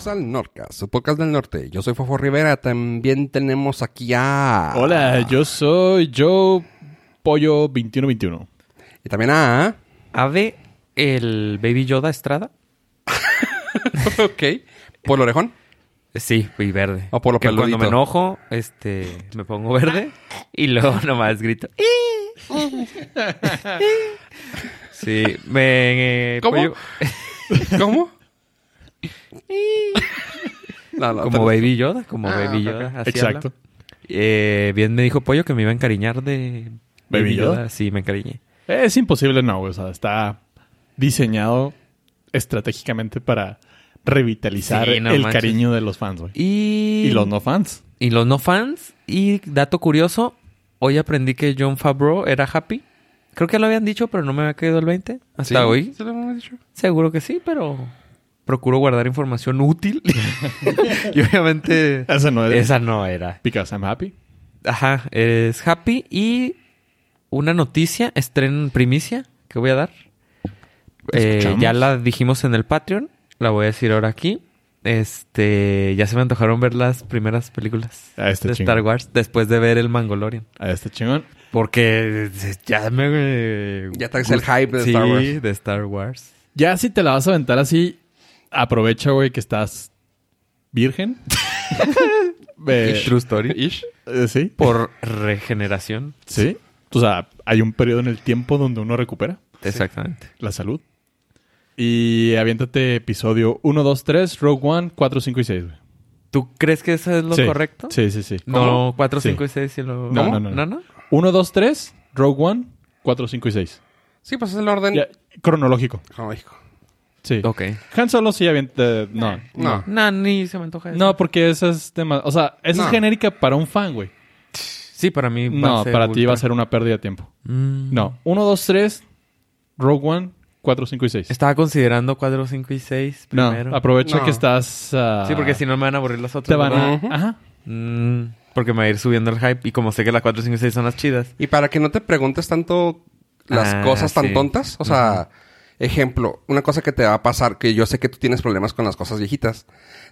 bienvenidos al Nordcast, su podcast del norte. Yo soy Fofo Rivera, también tenemos aquí a... Hola, yo soy Joe Pollo 2121. Y también a... Ave, el Baby Yoda Estrada. ok. ¿Por orejón? Sí, y verde. O por lo que cuando me enojo, este, me pongo verde y luego nomás grito. Sí, me... eh, ¿Cómo? pollo- ¿Cómo? No, no, como Baby Yoda, como Ah, Baby Yoda. así Exacto. Eh, bien me dijo Pollo que me iba a encariñar de ¿Baby Yoda? Sí, me encariñé. Es imposible, no, güey. O sea, está diseñado estratégicamente para revitalizar Sí, no el manches. cariño de los fans, güey. Y... Y los no fans. Y los no fans. Y dato curioso, hoy aprendí que John Favreau era happy. Creo que lo habían dicho, pero no me había caído el 20. Hasta ¿Sí? hoy. ¿Se lo hemos dicho? Seguro que sí, pero procuro guardar información útil. y obviamente Esa no es. esa no era. Because I'm happy. Ajá, es happy. Y una noticia, estreno primicia que voy a dar. Eh, ya la dijimos en el Patreon. La voy a decir ahora aquí. Este, ya se me antojaron ver las primeras películas Ah, de chingón. Star Wars después de ver el Mangolorian. A este chingón. Porque ya me... Ya traes el hype de sí, Star Wars. de Star Wars. Ya si te la vas a aventar así, aprovecha, güey, que estás virgen. Eh, True story. Ish. eh, sí. Por regeneración. Sí. O sea, hay un periodo en el tiempo donde uno recupera Exactamente. la salud. Y aviéntate episodio 1, 2, 3, Rogue One, 4, 5 y 6, güey. ¿Tú crees que eso es lo Sí. correcto? Sí, sí, sí. No, 4, Sí. 5 y 6 y lo... No, ¿Cómo? no, no, ¿No, no. no? 1, 2, 3, Rogue One, 4, 5 y 6. Sí, pues es el orden... Ya, cronológico. Cronológico. Sí. Ok. Han Solo sí avienta... No. No. No, ni se me antoja eso. No, porque esa es tema... O sea, esa No. es genérica para un fan, güey. Sí, para mí va No, a ser para ti ultra. va a ser una pérdida de tiempo. Mm. No. 1, 2, 3, Rogue One, 4, 5 y 6. Estaba considerando 4, 5 y 6 No, primero. aprovecha No. que estás... ah, Sí, porque si no me van a aburrir las otras. Te van a... Ajá. Mm, porque me va a ir subiendo el hype. Y como sé que las 4, 5 y 6 son las chidas. Y para que no te preguntes tanto las Ah, cosas tan sí. tontas, o sea, ejemplo, una cosa que te va a pasar, que yo sé que tú tienes problemas con las cosas viejitas,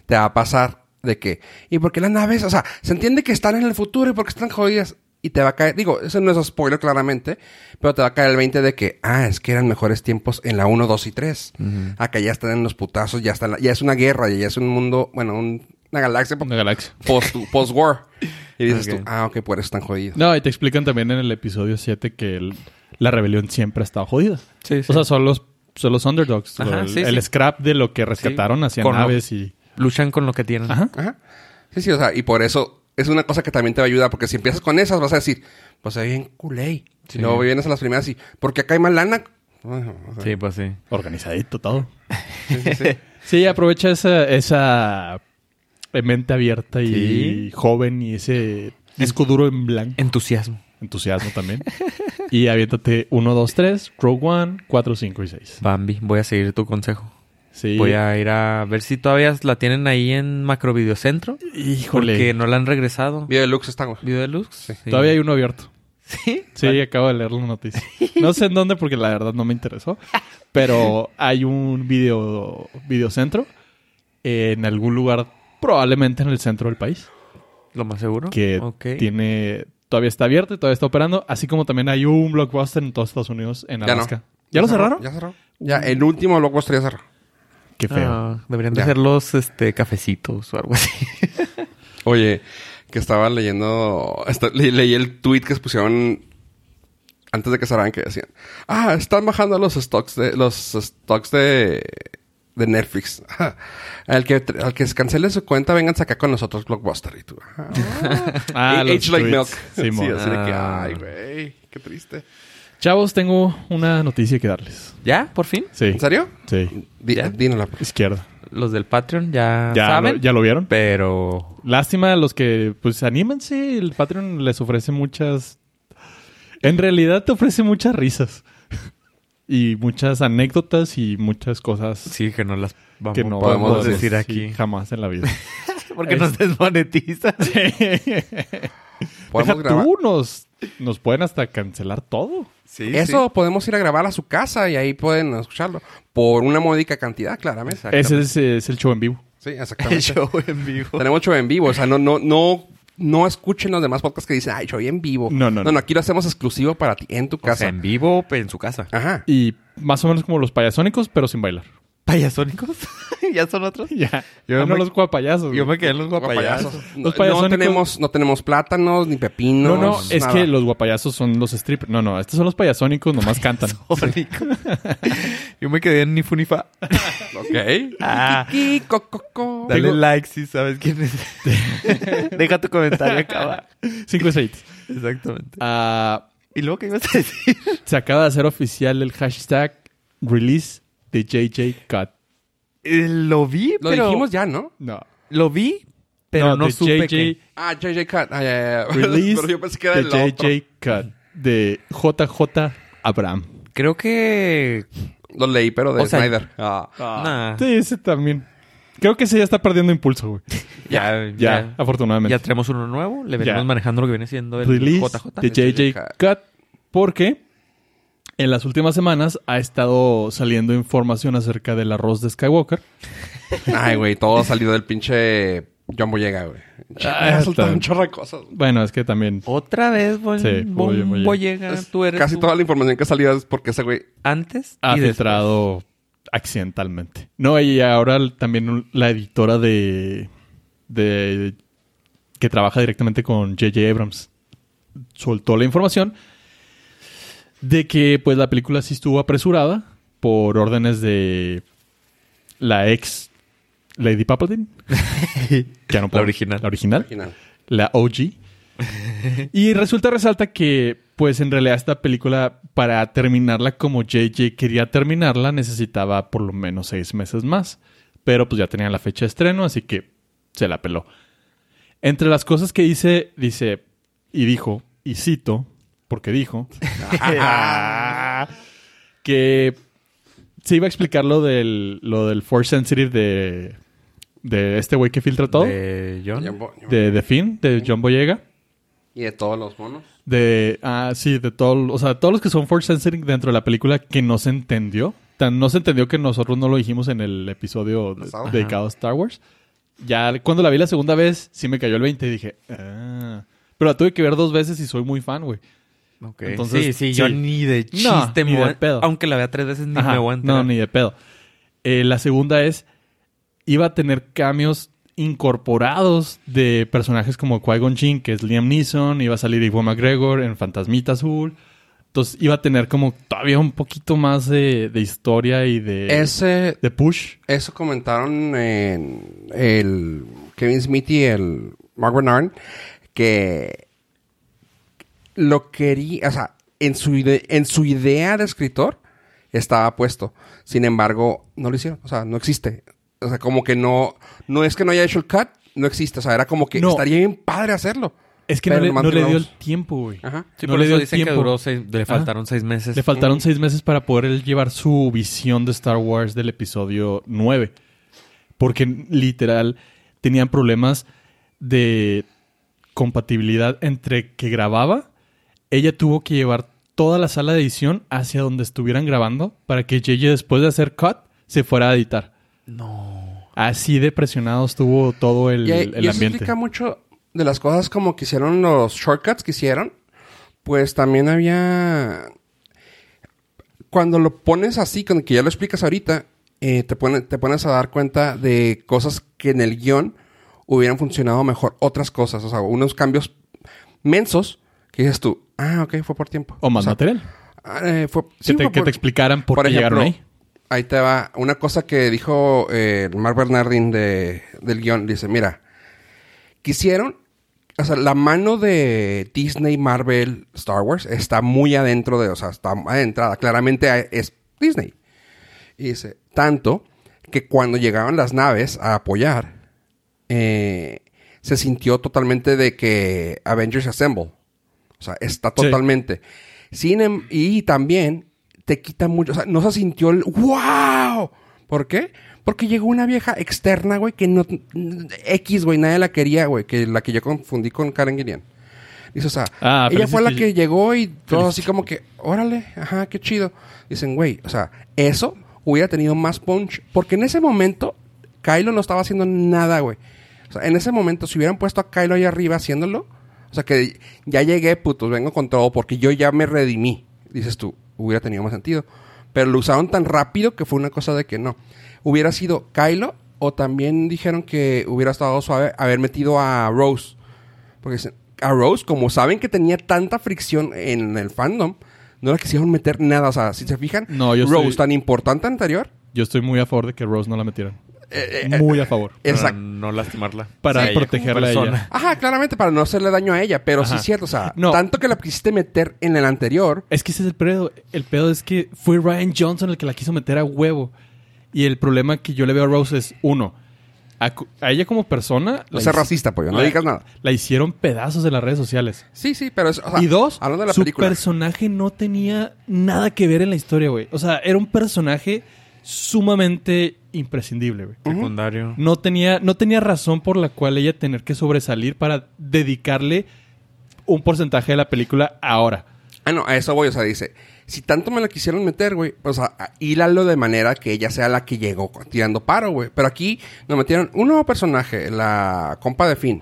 te va a pasar de que, ¿y por qué las naves? O sea, se entiende que están en el futuro y porque están jodidas. Y te va a caer, digo, eso no es spoiler claramente, pero te va a caer el 20 de que, ah, es que eran mejores tiempos en la 1, 2 y 3. Acá ya están en los putazos, ya están, ya es una guerra, ya es un mundo, bueno, un- una galaxia Una galaxia. post, post-war. Y dices Ok. tú, ah, ok, por eso están jodidos. No, y te explican también en el episodio 7 que el- la rebelión siempre ha estado jodida. Sí, O sea, son los, son los underdogs. Ajá, el, sí, el sí. scrap de lo que rescataron hacia Con lo- naves y... Luchan con lo que tienen. Ajá. Ajá. Sí, sí, o sea, y por eso es una cosa que también te va a ayudar, porque si empiezas con esas vas a decir, pues ve bien culé. Si Sí. luego vienes a las primeras y, porque acá hay más lana. Bueno, o sea, Sí, pues sí. Organizadito todo. sí, sí, sí. Sí, aprovecha esa, esa mente abierta y Sí. joven y ese disco duro en blanco. Entusiasmo. Entusiasmo también. y aviéntate 1, 2, 3, Rogue One, 4, 5 y 6. Bambi, voy a seguir tu consejo. Sí. Voy a ir a ver si todavía la tienen ahí en Macrovideocentro. Híjole. Porque no la han regresado. Video deluxe está, güey. ¿Video Deluxe? Sí. Todavía hay uno abierto. ¿Sí? Sí, acabo de leer la noticia. No sé en dónde porque la verdad no me interesó. Pero hay un video videocentro en algún lugar, probablemente en el centro del país, Lo más seguro. que tiene todavía está abierto y todavía está operando. Así como también hay un blockbuster en todos Estados Unidos, en Ya no. Alaska. ¿Ya, lo cerró, cerraron? Ya cerró. Ya, el último blockbuster ya cerró. Qué feo. Ah, deberían de Ya. ser los este, cafecitos o algo así. Oye, que estaba leyendo, esta- le- leí el tweet que pusieron antes de que cerraran que decían, ah, están bajando los stocks de, los stocks de, de Netflix. al que, al que cancele su cuenta, vengan acá con nosotros Blockbuster. Y tú, ah, Ah, los H like milk. Sí, Simón. así de que, Ah. ay, güey, qué triste. Chavos, tengo una noticia que darles. ¿Ya? ¿Por fin? Sí. ¿En serio? Sí. Di- ¿Ya? dínosla. Izquierda. Los del Patreon ya, ¿Ya saben. lo, ¿Ya lo vieron? Pero... Lástima a los que, pues, anímense. El Patreon les ofrece muchas... En realidad te ofrece muchas risas. Y muchas anécdotas y muchas cosas Sí, que no las vamos, que no podemos podemos decir sí, aquí. jamás en la vida. Porque nos desmonetizan. Podemos Deja grabar. tú, nos, nos pueden hasta cancelar todo. Sí, Eso podemos ir a grabar a su casa y ahí pueden escucharlo. Por una módica cantidad, claramente. Ese es, es el show en vivo. Sí, El exactamente. show en vivo. Tenemos show en vivo. O sea, no, no, no, no escuchen los demás podcasts que dicen, ay, show en vivo. No, no, No, no. aquí lo hacemos exclusivo para ti, en tu O casa. sea, en vivo en su casa. Ajá. Y más o menos como los payasónicos, pero sin bailar. ¿Payasónicos? ¿Ya son otros? Ya. Yo Ah, no los guapayasos. Yo me quedé en los guapayazos. No, Los payasónicos- no tenemos, no tenemos plátanos, ni No, pepinos. no, es nada. que los guapayazos son los strippers. No, no, estos son los payasónicos, nomás cantan. Yo me quedé en ni fu ni fa. Ok. Ah. Dale Tengo- like si sabes quién es. Deja tu comentario acá. 5 y 6. Exactamente. Ah, ¿Y luego qué ibas a decir? se acaba de hacer oficial el hashtag release de JJ Cut. Eh, lo vi, Lo pero... dijimos ya, ¿no? No. Lo vi, pero no, de supe JJ que... Ah, JJ Cut. Ah, ya, ya, ya. Release Pero yo pensé que era de el otro. JJ Cut. De JJ Abraham. Creo que... Lo leí, pero de O sea- Snyder. Ah. Nah. Sí, ese también. Creo que ese ya está perdiendo impulso, güey. Ya, Ya, ya. afortunadamente. Ya tenemos uno nuevo. Le venimos Ya. manejando lo que viene siendo el release JJ. de JJ Cut. Cut porque en las últimas semanas ha estado saliendo información acerca del arroz de Skywalker. Ay, güey, todo ha salido del pinche John Boyega, güey. Ah, Ha soltado está- un chorro de cosas. Bueno, es que también Otra vez, buen, Sí, oye. Boyega. Es Tú eres Casi tú toda la información que ha salido es porque ese güey... antes ha y después. filtrado accidentalmente. No, y ahora también la editora de, de que trabaja directamente con J.J. Abrams soltó la información de que pues la película sí estuvo apresurada por órdenes de la ex Lady no La original. La original. Original. La OG. y resulta, resalta que, pues en realidad esta película, para terminarla como JJ quería terminarla, necesitaba por lo menos seis meses más. Pero pues ya tenía la fecha de estreno, así que se la peló. Entre las cosas que dice, dice, y dijo, y cito, porque dijo, que se iba a explicar lo del, lo del Force Sensitive de, de este güey que filtra todo. De John. De The Fin, de John Boyega. Y de todos los monos. De, ah, sí, de todo, o sea, todos los que son force sensitive dentro de la película que no se entendió. Tan no se entendió que nosotros no lo dijimos en el episodio de- dedicado a Star Wars. Ya cuando la vi la segunda vez, sí me cayó el 20 y dije, ah. Pero la tuve que ver dos veces y soy muy fan, güey. Entonces, sí, sí, yo ni de No, chiste ni me de voy a- pedo. Aunque la vea tres veces ni Ajá, me voy a enterar. No, ni de pedo. Eh, la segunda es, iba a tener cambios incorporados de personajes como Qui-Gon Jinn, que es Liam Neeson, iba a salir Ivo McGregor en Fantasmita Azul. Entonces iba a tener como todavía un poquito más de, de historia y de, Ese... de push. Eso comentaron en el Kevin Smith y el Mark Bernard que lo quería, o sea, en su, ide- en su idea de escritor estaba puesto. Sin embargo, no lo hicieron, o sea, no existe. O sea, como que no, no es que no haya hecho el cut, no existe. O sea, era como que No. estaría bien padre hacerlo. Es que no le, no le dio el tiempo, güey. Ajá. Sí, No por le eso dio el dicen que tiempo. duró seis... Le faltaron seis meses. Le faltaron seis meses para poder él llevar su visión de Star Wars del episodio 9. Porque literal tenían problemas de compatibilidad entre que grababa. Ella tuvo que llevar toda la sala de edición hacia donde estuvieran grabando para que JJ después de hacer cut se fuera a editar. No. Así de presionado estuvo todo el, Y, el y eso ambiente. explica mucho de las cosas como que hicieron los shortcuts que hicieron. Pues también había... Cuando lo pones así, con que ya lo explicas ahorita, eh, te, pone- te pones a dar cuenta de cosas que en el guion hubieran funcionado mejor. Otras cosas, o sea, unos cambios mensos que dices tú, ah, ok, fue por tiempo. O más O sea, material. ah, eh, fue- Que, sí, te, fue que por- te explicaran por, por qué ejemplo, llegaron ahí. Ahí te va. Una cosa que dijo eh, Mark Bernardin de, del guion. Dice, mira, quisieron... O sea, la mano de Disney, Marvel, Star Wars está muy adentro de... O sea, está adentrada. Claramente es Disney. Y dice, tanto que cuando llegaban las naves a apoyar, eh, se sintió totalmente de que Avengers Assemble. O sea, está Sí. totalmente. Sin em- y también te quita mucho. O sea, no se sintió el ¡Wow! ¿Por qué? Porque llegó una vieja externa, güey, que no. X, güey, nadie la quería, güey, que la que yo confundí con Karen Gillian. Dice, o sea, Ah, ella fue la Felicity- que llegó y todo así como que, órale, ajá, qué chido. Dicen, güey, o sea, eso hubiera tenido más punch. Porque en ese momento, Kylo no estaba haciendo nada, güey. O sea, en ese momento, si hubieran puesto a Kylo ahí arriba haciéndolo, o sea, que ya llegué, putos, vengo con todo porque yo ya me redimí. Dices tú, hubiera tenido más sentido. Pero lo usaron tan rápido que fue una cosa de que no. Hubiera sido Kylo o también dijeron que hubiera estado suave haber metido a Rose. Porque a Rose, como saben que tenía tanta fricción en el fandom, no la quisieron meter nada. O sea, si se fijan, No, yo Rose estoy- tan importante anterior. Yo estoy muy a favor de que Rose no la metieran. Eh, eh, Muy a favor. Para Exacto. no lastimarla. Para como protegerla a ella. persona. Ajá, claramente, para no hacerle daño a ella. Pero sí es cierto, o sea, No. tanto que la quisiste meter en el anterior. Es que ese es el pedo. El pedo es que fue Ryan Johnson el que la quiso meter a huevo. Y el problema que yo le veo a Rose es, uno, a, ella como persona... No la seas hic- racista, pollo, no la- digas nada. La hicieron pedazos en las redes sociales. Sí, sí, pero es. o sea, y dos, Hablando de la su película. personaje no tenía nada que ver en la historia, güey. O sea, era un personaje sumamente imprescindible, güey. Secundario. No tenía, no tenía razón por la cual ella tener que sobresalir para dedicarle un porcentaje de la película ahora. Ah, no, a eso voy, o sea, dice. Si tanto me la quisieron meter, güey, o sea, hílalo de manera que ella sea la que llegó tirando paro, güey. Pero aquí nos metieron un nuevo personaje, la compa de Finn.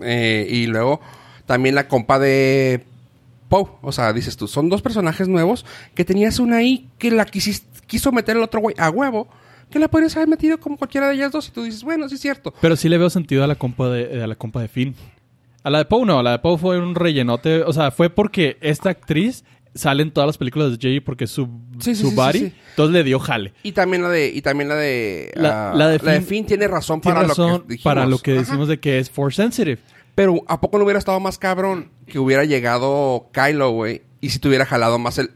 Eh, y luego también la compa de Poe. O sea, dices tú, son dos personajes nuevos que tenías una ahí que la quisis- quiso meter el otro güey a huevo. Que la podrías haber metido como cualquiera de ellas dos. Y tú dices, bueno, sí es cierto. Pero sí le veo sentido a la compa de, a la compa de Finn. A la de Poe no, a la de Poe fue un rellenote. O sea, fue porque esta actriz sale en todas las películas de Jay porque su, Sí, sí, su sí, body. Entonces le dio jale. Y también la de, y también la de, La- ah, la de la de Finn- Finn tiene razón Tiene para razón lo que dijimos. para lo que Ajá. decimos de que es force sensitive. Pero ¿a poco no hubiera estado más cabrón que hubiera llegado Kylo, güey? Y si te hubiera jalado más el...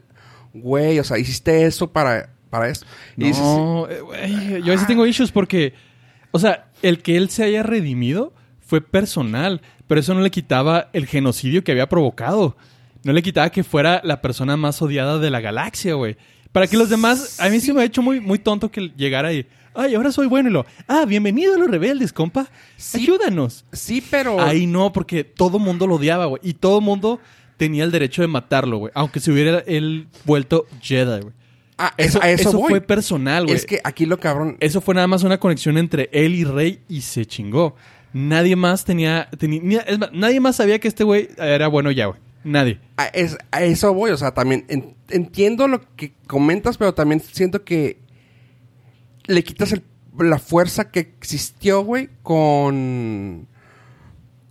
Güey, o sea, hiciste eso para, para eso. Y dices, No, eh, güey, yo a veces tengo issues porque, o sea, el que él se haya redimido fue personal, pero eso no le quitaba el genocidio que había provocado. No le quitaba que fuera la persona más odiada de la galaxia, güey. Para que los demás, a mí se me ha hecho muy, muy tonto que llegara y, ay, ahora soy bueno y lo, ah, bienvenido a los rebeldes, compa. Sí. Ayúdanos. sí, pero... Ahí no, porque todo mundo lo odiaba, güey. Y todo mundo tenía el derecho de matarlo, güey. Aunque se hubiera él vuelto Jedi, güey. Ah, Eso, eso, a eso, eso voy. fue personal, güey. Es que aquí lo cabrón... Eso fue nada más una conexión entre él y Rey y se chingó. Nadie más tenía... tenía ni- es más, nadie más sabía que este güey era bueno ya, güey. Nadie. A, es- a eso voy, o sea, también en- entiendo lo que comentas, pero también siento que le quitas el- la fuerza que existió, güey, con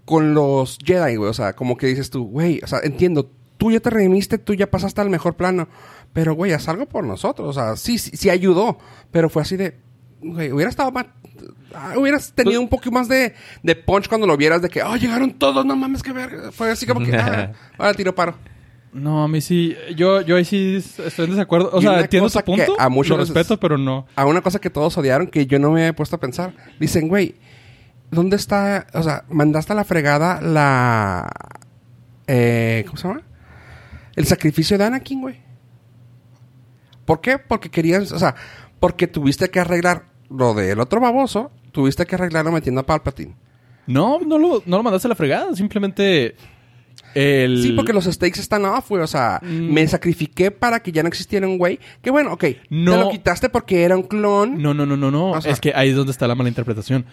con los Jedi, güey, o sea, como que dices tú, güey, o sea, entiendo, tú ya te redimiste, tú ya pasaste al mejor plano, pero güey, haz algo por nosotros, o sea, sí, sí, sí ayudó, pero fue así de, güey, hubiera estado más, ah, hubieras tenido un poco más de, de punch cuando lo vieras de que, oh, llegaron todos, no mames, que verga, fue así como que, ah, ahora tiro paro. No, a mí sí... Yo, yo ahí sí estoy en desacuerdo. O Y sea, entiendo tu punto. que a muchos lo respeto, pero no. a una cosa que todos odiaron que yo no me había puesto a pensar. Dicen, güey, ¿dónde está? O sea, mandaste a la fregada la. Eh, ¿Cómo se llama? El sacrificio de Anakin, güey. ¿Por qué? Porque querías. O sea, porque tuviste que arreglar lo del otro baboso. Tuviste que arreglarlo metiendo a Palpatine. No, no lo, no lo mandaste a la fregada. Simplemente... El... Sí, porque los stakes están off, güey. O sea, Mm. me sacrifiqué para que ya no existiera un güey. Que bueno, ok. No. Te lo quitaste porque era un clon. No, no, no, no, no. O sea- es que ahí es donde está la mala interpretación.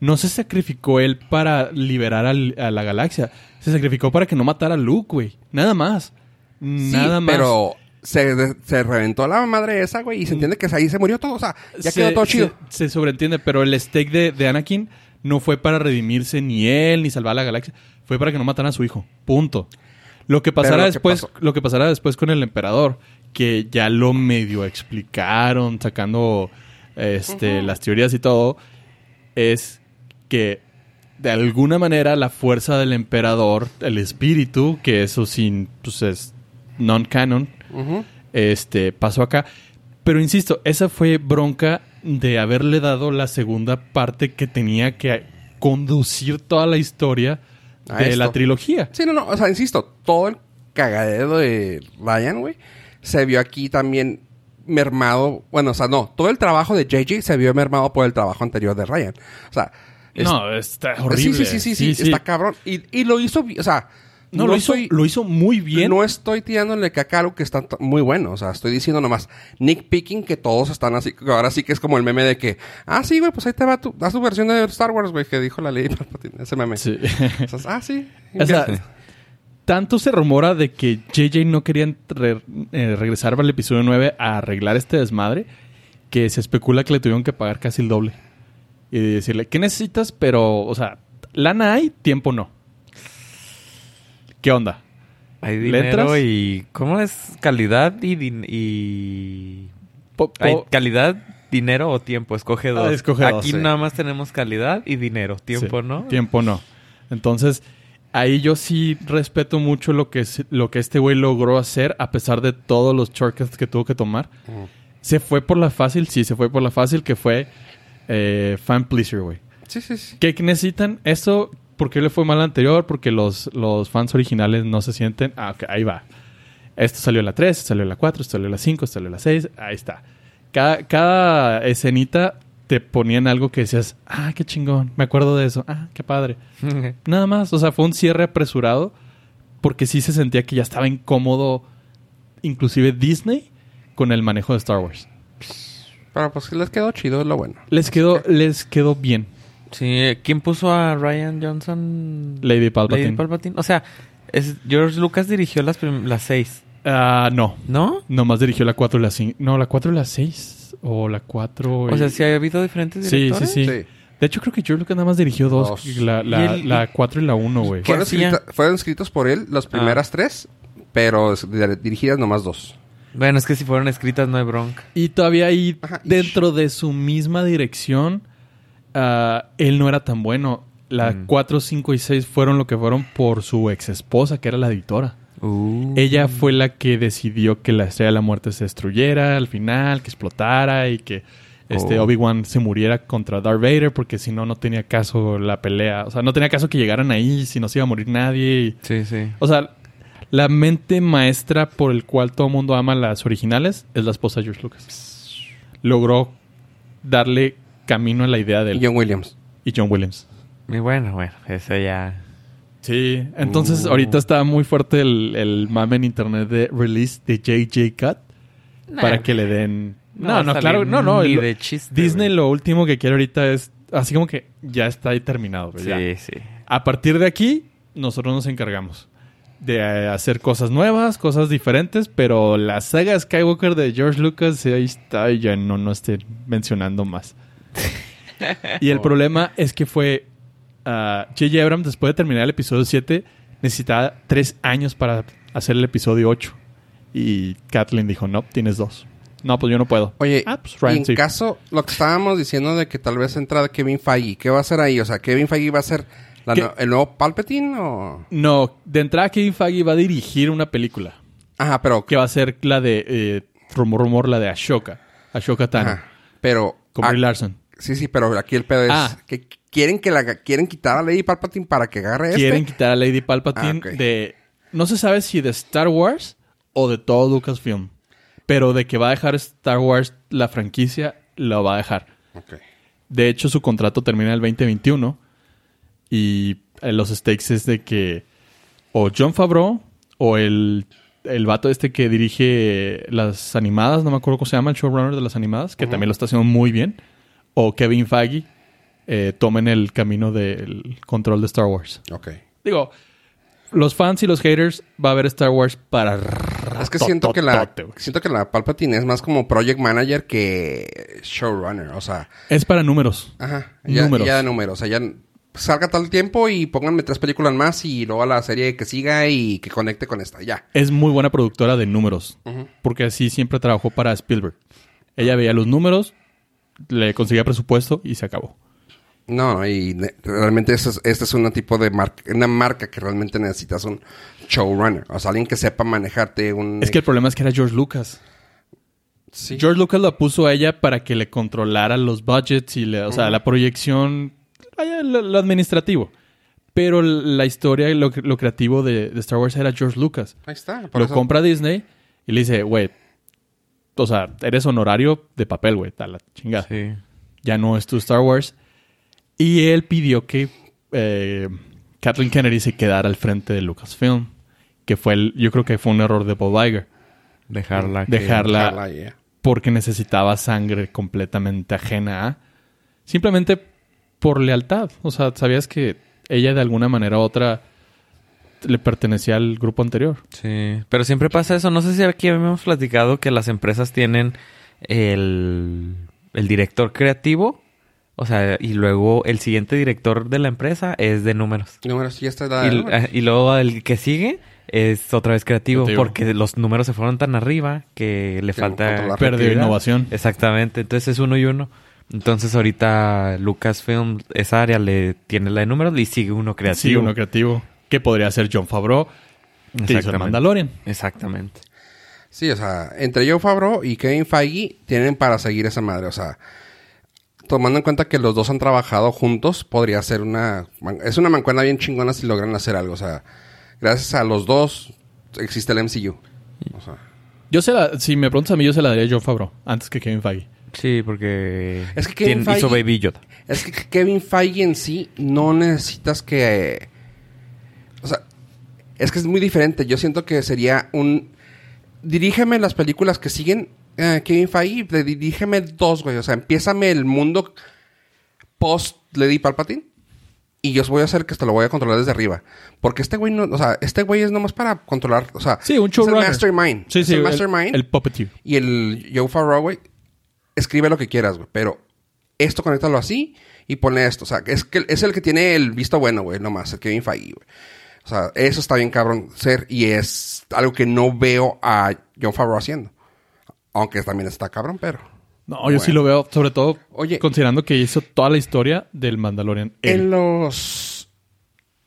No se sacrificó él para liberar al- a la galaxia. Se sacrificó para que no matara a Luke, güey. Nada más. Sí, Nada más. pero se, se reventó la madre esa, güey, y se entiende que ahí se murió todo. O sea, ya Se- quedó todo chido. Se, se sobreentiende, pero el stake de, de Anakin no fue para redimirse ni él ni salvar a la galaxia. Fue para que no mataran a su hijo. Punto. Lo que pasará lo después, lo que pasará después con el emperador, que ya lo medio explicaron, sacando este, las teorías y todo, es que de alguna manera la fuerza del emperador, el espíritu, que eso sin, pues es non-canon, Este, pasó acá. Pero insisto, esa fue bronca de haberle dado la segunda parte que tenía que conducir toda la historia A de esto. la trilogía. Sí, no, no. O sea, insisto, todo el cagadero de Ryan, güey, se vio aquí también mermado. Bueno, o sea, no. Todo el trabajo de JJ se vio mermado por el trabajo anterior de Ryan. O sea, es- No, está horrible. Sí, sí, sí, sí, sí, está cabrón. Y, y lo hizo, o sea, No, no lo, hizo, estoy- lo hizo muy bien. No estoy tirándole caca algo que está muy bueno. O sea, estoy diciendo nomás Nick Picking que todos están así. que Ahora sí que es como el meme de que, ah, sí, güey, pues ahí te va tu, haz tu versión de Star Wars, güey, que dijo la ley. Ese meme. Sí. O sea, ah, sí. O sea, tanto se rumora de que JJ no quería re- eh, regresar para el episodio 9 a arreglar este desmadre que se especula que le tuvieron que pagar casi el doble. Y decirle, ¿qué necesitas? Pero, o sea, lana hay, tiempo no. ¿Qué onda? Hay ¿Le dinero y... ¿Cómo es? Calidad y... din- y... Po- po- Hay calidad, dinero o tiempo. Escoge dos. Ah, escoge dos, Aquí sí. nada más tenemos calidad y dinero. Tiempo, Sí, ¿no? Tiempo no. Entonces, ahí yo sí respeto mucho lo que, lo que este güey logró hacer a pesar de todos los shortcuts que tuvo que tomar. Se fue por la fácil, sí, se fue por la fácil que fue eh, fan pleaser, güey. Sí, sí, sí. ¿Qué necesitan? Eso, ¿por qué le fue mal anterior? Porque los, los fans originales no se sienten. Ah, ok, ahí va. Esto salió en la 3, esto salió en la 4, esto salió en la 5, esto salió en la 6. Ahí está. Cada, cada escenita te ponían algo que decías, ah, qué chingón, me acuerdo de eso, ah, qué padre. Nada más, o sea, fue un cierre apresurado porque sí se sentía que ya estaba incómodo, inclusive Disney, con el manejo de Star Wars. Pero pues les quedó chido, es lo bueno. Les quedó, les quedó bien. Sí, ¿quién puso a Ryan Johnson? Lady Palpatine. Lady Palpatine. O sea, es, George Lucas dirigió las, las seis, Ah, no, ¿no? Nomás dirigió la 4 y la 5. No, la 4 y la 6. O la 4 O sea, sí ha habido diferentes directores. sí, sí, Sí. De hecho, creo que George Lucas nada más dirigió dos. Dos. La, ¿Y la, el- la 4 y la 1, güey. ¿Qué Fueron, hacía? escrita- fueron escritos por él las primeras tres, pero dirigidas nomás dos. Bueno, es que si fueron escritas no hay bronca. Y todavía ahí, Ajá, dentro de su misma dirección, ah, él no era tan bueno. La Mm. 4, 5 y 6 fueron lo que fueron por su ex esposa, que era la editora. Uh. Ella fue la que decidió que la Estrella de la Muerte se destruyera al final, que explotara y que este Oh. Obi-Wan se muriera contra Darth Vader porque si no, no tenía caso la pelea. O sea, no tenía caso que llegaran ahí si no se iba a morir nadie. Sí, sí. O sea, la mente maestra por el cual todo el mundo ama las originales es la esposa de George Lucas. Logró darle camino a la idea de él. Y John Williams. y John Williams. Y bueno, bueno, eso ya... Sí, entonces Uh. ahorita está muy fuerte el, el mame en internet de release de JJ Cut para que le den... no No, claro, no, no. ni el- de chiste, Disney güey. lo último que quiere ahorita es así como que ya está ahí terminado. güey, ya. Sí, sí. A partir de aquí, nosotros nos encargamos de eh, hacer cosas nuevas, cosas diferentes, pero la saga Skywalker de George Lucas ahí está y ya no, no esté mencionando más. Y el problema es que fue ah, J.J. Abrams, después de terminar el episodio 7, necesitaba tres años para hacer el episodio 8. Y Kathleen dijo, no, tienes dos. No, pues yo no puedo. Oye, Ah, pues y en sí. caso, lo que estábamos diciendo de que tal vez entra Kevin Feige, ¿qué va a hacer ahí? O sea, ¿Kevin Feige va a ser no- el nuevo Palpatine o...? No, de entrada Kevin Feige va a dirigir una película. Ajá, pero... que va a ser la de eh, rumor rumor la de Ashoka Ashoka Tano Ajá, pero... con Brie Larson sí, sí, pero aquí el pedo es Ah. que quieren que la quieren quitar a Lady Palpatine para que agarre este. quieren quitar a Lady Palpatine Ah, ok. de no se sabe si de Star Wars o de todo Lucasfilm pero de que va a dejar Star Wars la franquicia lo va a dejar de hecho su contrato termina el 2021 y eh, los stakes es de que o John Favreau o el el vato este que dirige las animadas, no me acuerdo cómo se llama, el showrunner de las animadas, que también lo está haciendo muy bien, o Kevin Feige, eh, tomen el camino del control de Star Wars. Ok. Digo, los fans y los haters va a ver Star Wars para... Es que siento que la siento que la Palpatine es más como project manager que showrunner, o sea, Es para números. ajá, ya, Números. ya de números, o sea, ya salga tal tiempo y pónganme tres películas más y luego a la serie que siga y que conecte con esta, ya. Es muy buena productora de números, porque así siempre trabajó para Spielberg. Ella veía los números, le conseguía presupuesto y se acabó. No, y realmente este es, este es un tipo de marca, una marca que realmente necesitas un showrunner, o sea, alguien que sepa manejarte un... Es que el problema es que era George Lucas. Sí. George Lucas lo puso a ella para que le controlara los budgets y le, o sea, la proyección, lo, lo administrativo. Pero la historia y lo, lo creativo de, de Star Wars era George Lucas. Ahí está, por Lo eso- compra Disney y le dice, güey, o sea, eres honorario de papel, güey, a la chingada. Ya no es tu Star Wars. Y él pidió que eh, Kathleen Kennedy se quedara al frente de Lucasfilm. Que fue el, yo creo que fue un error de Bob Iger. Dejarla. que- Dejarla yeah. porque necesitaba sangre completamente ajena a. Simplemente por lealtad. O sea, sabías que ella de alguna manera u otra le pertenecía al grupo anterior. Sí, pero siempre pasa eso. No sé si aquí habíamos platicado que las empresas tienen el, el director creativo. O sea, y luego el siguiente director de la empresa es de números. Número sí, esta es la Y, y luego el que sigue es otra vez creativo, Creativo. porque los números se fueron tan arriba que le Que falta. Perdió innovación. Exactamente, entonces es uno y uno. Entonces ahorita Lucasfilm, esa área le tiene la de números y sigue uno creativo. Sí, uno creativo. Que podría ser John Favreau, que hizo el Exactamente. Mandalorian. Exactamente. Sí, o sea, entre Joe Favreau y Kevin Feige tienen para seguir esa madre. O sea, tomando en cuenta que los dos han trabajado juntos, podría ser una... man- Es una mancuerna bien chingona si logran hacer algo. O sea, gracias a los dos existe el MCU. O sea, Yo se la, si me preguntas a mí, yo se la daría a John Favreau antes que Kevin Feige. Sí, porque Es que Kevin tiene- hizo Feige- Baby Yoda. es que Kevin Feige en sí no necesitas que... O sea, es que es muy diferente. Yo siento que sería un... Dirígeme las películas que siguen eh, Kevin Feige. Dirígeme dos, güey. O sea, empiézame el mundo post Lady Palpatine. Y yo voy a hacer que te lo voy a controlar desde arriba. Porque este güey no... O sea, este güey es nomás para controlar... O sea, Sí, un es el mastermind. Sí, Es sí, el el, mastermind. el puppeteer. Y el Joe güey, escribe lo que quieras, güey. Pero esto conéctalo así y ponle esto. O sea, es, que, es el que tiene el visto bueno, güey, nomás, el Kevin Feige, güey. O sea, eso está bien cabrón ser y es algo que no veo a John Favreau haciendo. Aunque también está cabrón, pero... No, yo sí lo veo, sobre todo Oye. considerando que hizo toda la historia del Mandalorian. él. En los...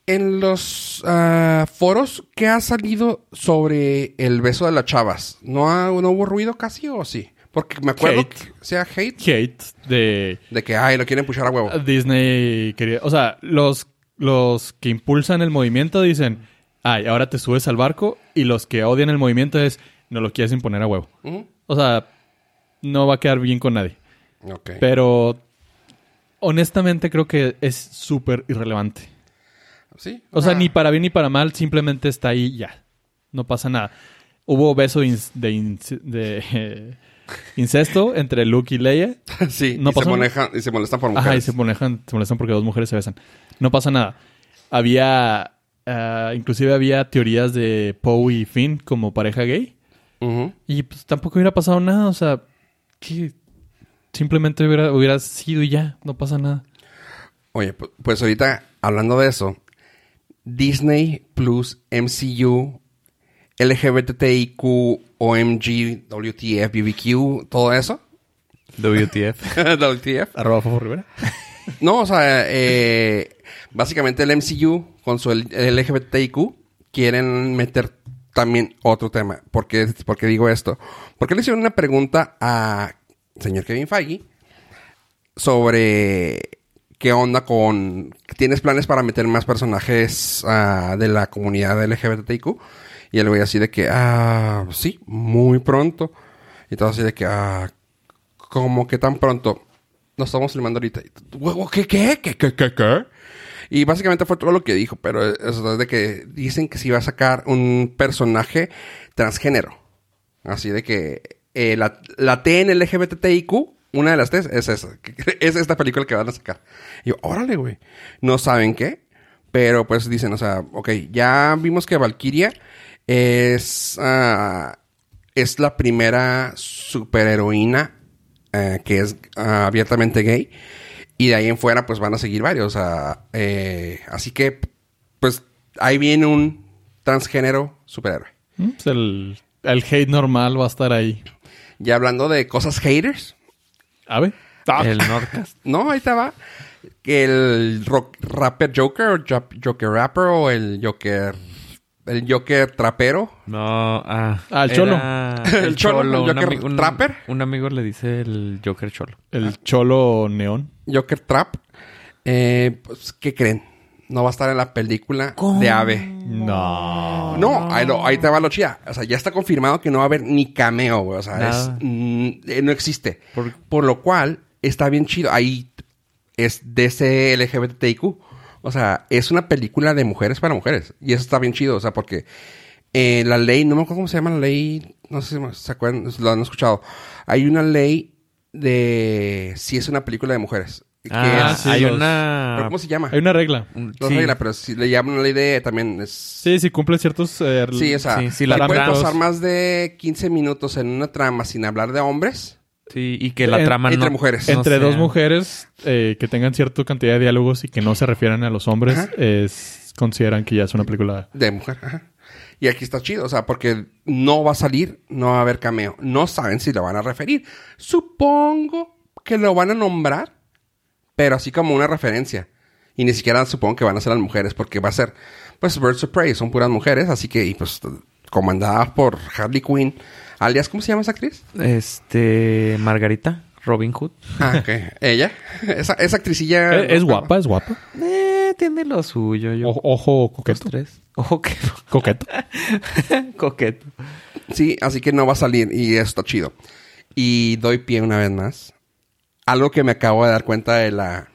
En los ah, foros, ¿qué ha salido sobre el beso de las chavas? ¿No, ha- ¿No hubo ruido casi o sí? Porque me acuerdo Hate. que sea hate Hate de de que, ay, lo quieren puchar a huevo. Disney. Quería, o sea, los, los que impulsan el movimiento dicen, ay, ahora te subes al barco. Y los que odian el movimiento es, no lo quieres imponer a huevo. O sea, no va a quedar bien con nadie. Ok. Pero honestamente creo que es súper irrelevante. Sí. O sea, Ah, ni para bien ni para mal, simplemente está ahí ya. No pasa nada. Hubo beso de, eh, incesto entre Luke y Leia. sí, no y, se pasó molestan, y se molestan por mujeres. Ajá, y se molestan, se molestan porque dos mujeres se besan. No pasa nada. Había, ah, inclusive había teorías de Poe y Finn como pareja gay. Y pues tampoco hubiera pasado nada. O sea, que simplemente hubiera, hubiera sido y ya. No pasa nada. Oye, pu- pues ahorita, hablando de eso, Disney Plus, MCU, LGBTIQ, OMG, WTF, BBQ, todo eso. WTF. WTF. Arroba Fofo Rivera. No, o sea, eh, básicamente el MCU con su LGBTIQ quieren meter también otro tema. ¿Por qué, por qué digo esto? Porque le hicieron una pregunta a señor Kevin Feige sobre qué onda con... ¿Tienes planes para meter más personajes ah, de la comunidad LGBTIQ? Y él güey así de que, ah, sí, muy pronto. Y todo así de que, ah, ¿cómo que tan pronto? Nos estamos filmando ahorita. ¿Qué, qué, qué, qué, qué, qué? Y básicamente fue todo lo que dijo, pero eso es de que dicen que sí va a sacar un personaje transgénero. Así de que eh, la, la T en el LGBTIQ, una de las T es esa. Es esta película que van a sacar. Y yo, órale, güey. No saben qué, pero pues dicen, o sea, ok, ya vimos que Valkyria es, ah, es la primera superheroína eh, que es ah, abiertamente gay. Y de ahí en fuera, pues van a seguir varios. Eh, así que, pues ahí viene un transgénero superhéroe. Mm, pues el, el hate normal va a estar ahí. Ya hablando de cosas haters, A ver. Ah, El Nordcast. no, ahí estaba. Que el rock- rapper Joker, o Joker Rapper, o el Joker. El Joker Trapero. No, ah. Ah, el era El cholo, el Joker un- Trapper. Un amigo le dice el Joker Cholo. el cholo neón. Joker Trap. Eh, pues, ¿qué creen? No va a estar en la película de Ave. No. No, ahí, lo- ahí te va lo chida. O sea, ya está confirmado que no va a haber ni cameo, güey. O sea, es, mm, eh, no existe. Por- Por lo cual, está bien chido. Ahí es DC LGBTIQ. O sea, es una película de mujeres para mujeres. Y eso está bien chido, o sea, porque eh, la ley, no me acuerdo cómo se llama la ley, no sé si se acuerdan, lo han escuchado. Hay una ley de si es una película de mujeres. Que Ah, es- sí, hay los- una... ¿pero ¿Cómo se llama? Hay una regla. No sí. regla, pero si le llaman una ley de también es... Sí, si cumple ciertos... eh, Sí, o sea, Sí, si la puede trama- pasar más de 15 minutos en una trama sin hablar de hombres Sí, y que la En- trama entre no... mujeres. no Entre sea- dos mujeres eh, que tengan cierta cantidad de diálogos y que no se refieran a los hombres, es, consideran que ya es una película... de mujer. Ajá. Y aquí está chido, o sea, porque no va a salir, no va a haber cameo. No saben si lo van a referir. Supongo que lo van a nombrar, pero así como una referencia. Y ni siquiera supongo que van a ser las mujeres, porque va a ser, pues, Birds of Prey, son puras mujeres, así que, y pues, comandadas por Harley Quinn, alias, ¿cómo se llama esa actriz? Este... Margarita. Robin Hood. Ah, ok. Ella. Esa, esa actricilla. Es guapa, es guapa. Eh, tiene lo suyo. Yo... Ojo, coqueto. tres. Ojo que... Coqueto. Coqueto. Sí, así que no va a salir y está chido. Y doy pie una vez más. Algo que me acabo de dar cuenta de la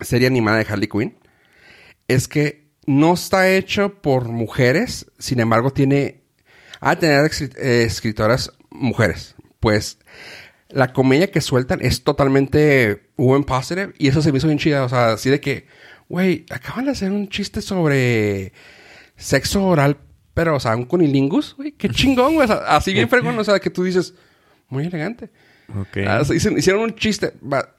serie animada de Harley Quinn es que no está hecho por mujeres, sin embargo tiene a tener eh, escritoras mujeres. Pues la comedia que sueltan es totalmente woman positive y eso se me hizo bien chida, o sea, así de que, güey, acaban de hacer un chiste sobre sexo oral, pero, o sea, un cunilingus, güey, qué chingón, güey, o sea, así bien fregón, o sea, que tú dices, muy elegante. Ok. Ah, hicieron, hicieron un chiste. va-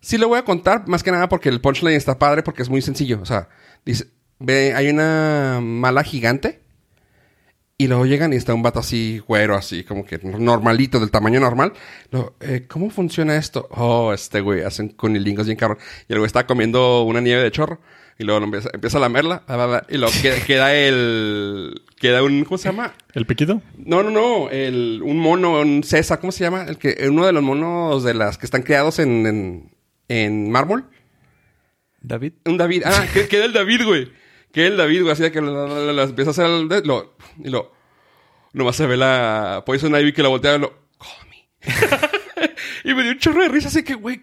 Sí lo voy a contar, más que nada porque el punchline está padre, porque es muy sencillo. O sea, dice, ve, hay una mala gigante. Y luego llegan y está un vato así, güero, así, como que normalito, del tamaño normal. Luego, eh, ¿cómo funciona esto? Oh, este güey, hacen conilingos bien cabrón. Y el güey está comiendo una nieve de chorro. Y luego lo empieza, empieza a lamerla. bla, bla, bla, y luego queda, queda el... Queda un... ¿Cómo se llama? ¿El piquito? No, no, no. El, un mono, un César, ¿cómo se llama? El que, uno de los monos de las que están creados en, en, en mármol. David. Un David. Ah, que, queda el David, güey. Queda el David, güey. De que lo empieza a hacer el, de- lo, y lo. Nomás se ve la Poison Ivy que la voltea y lo. Call me. y me dio un chorro de risa, así que, güey.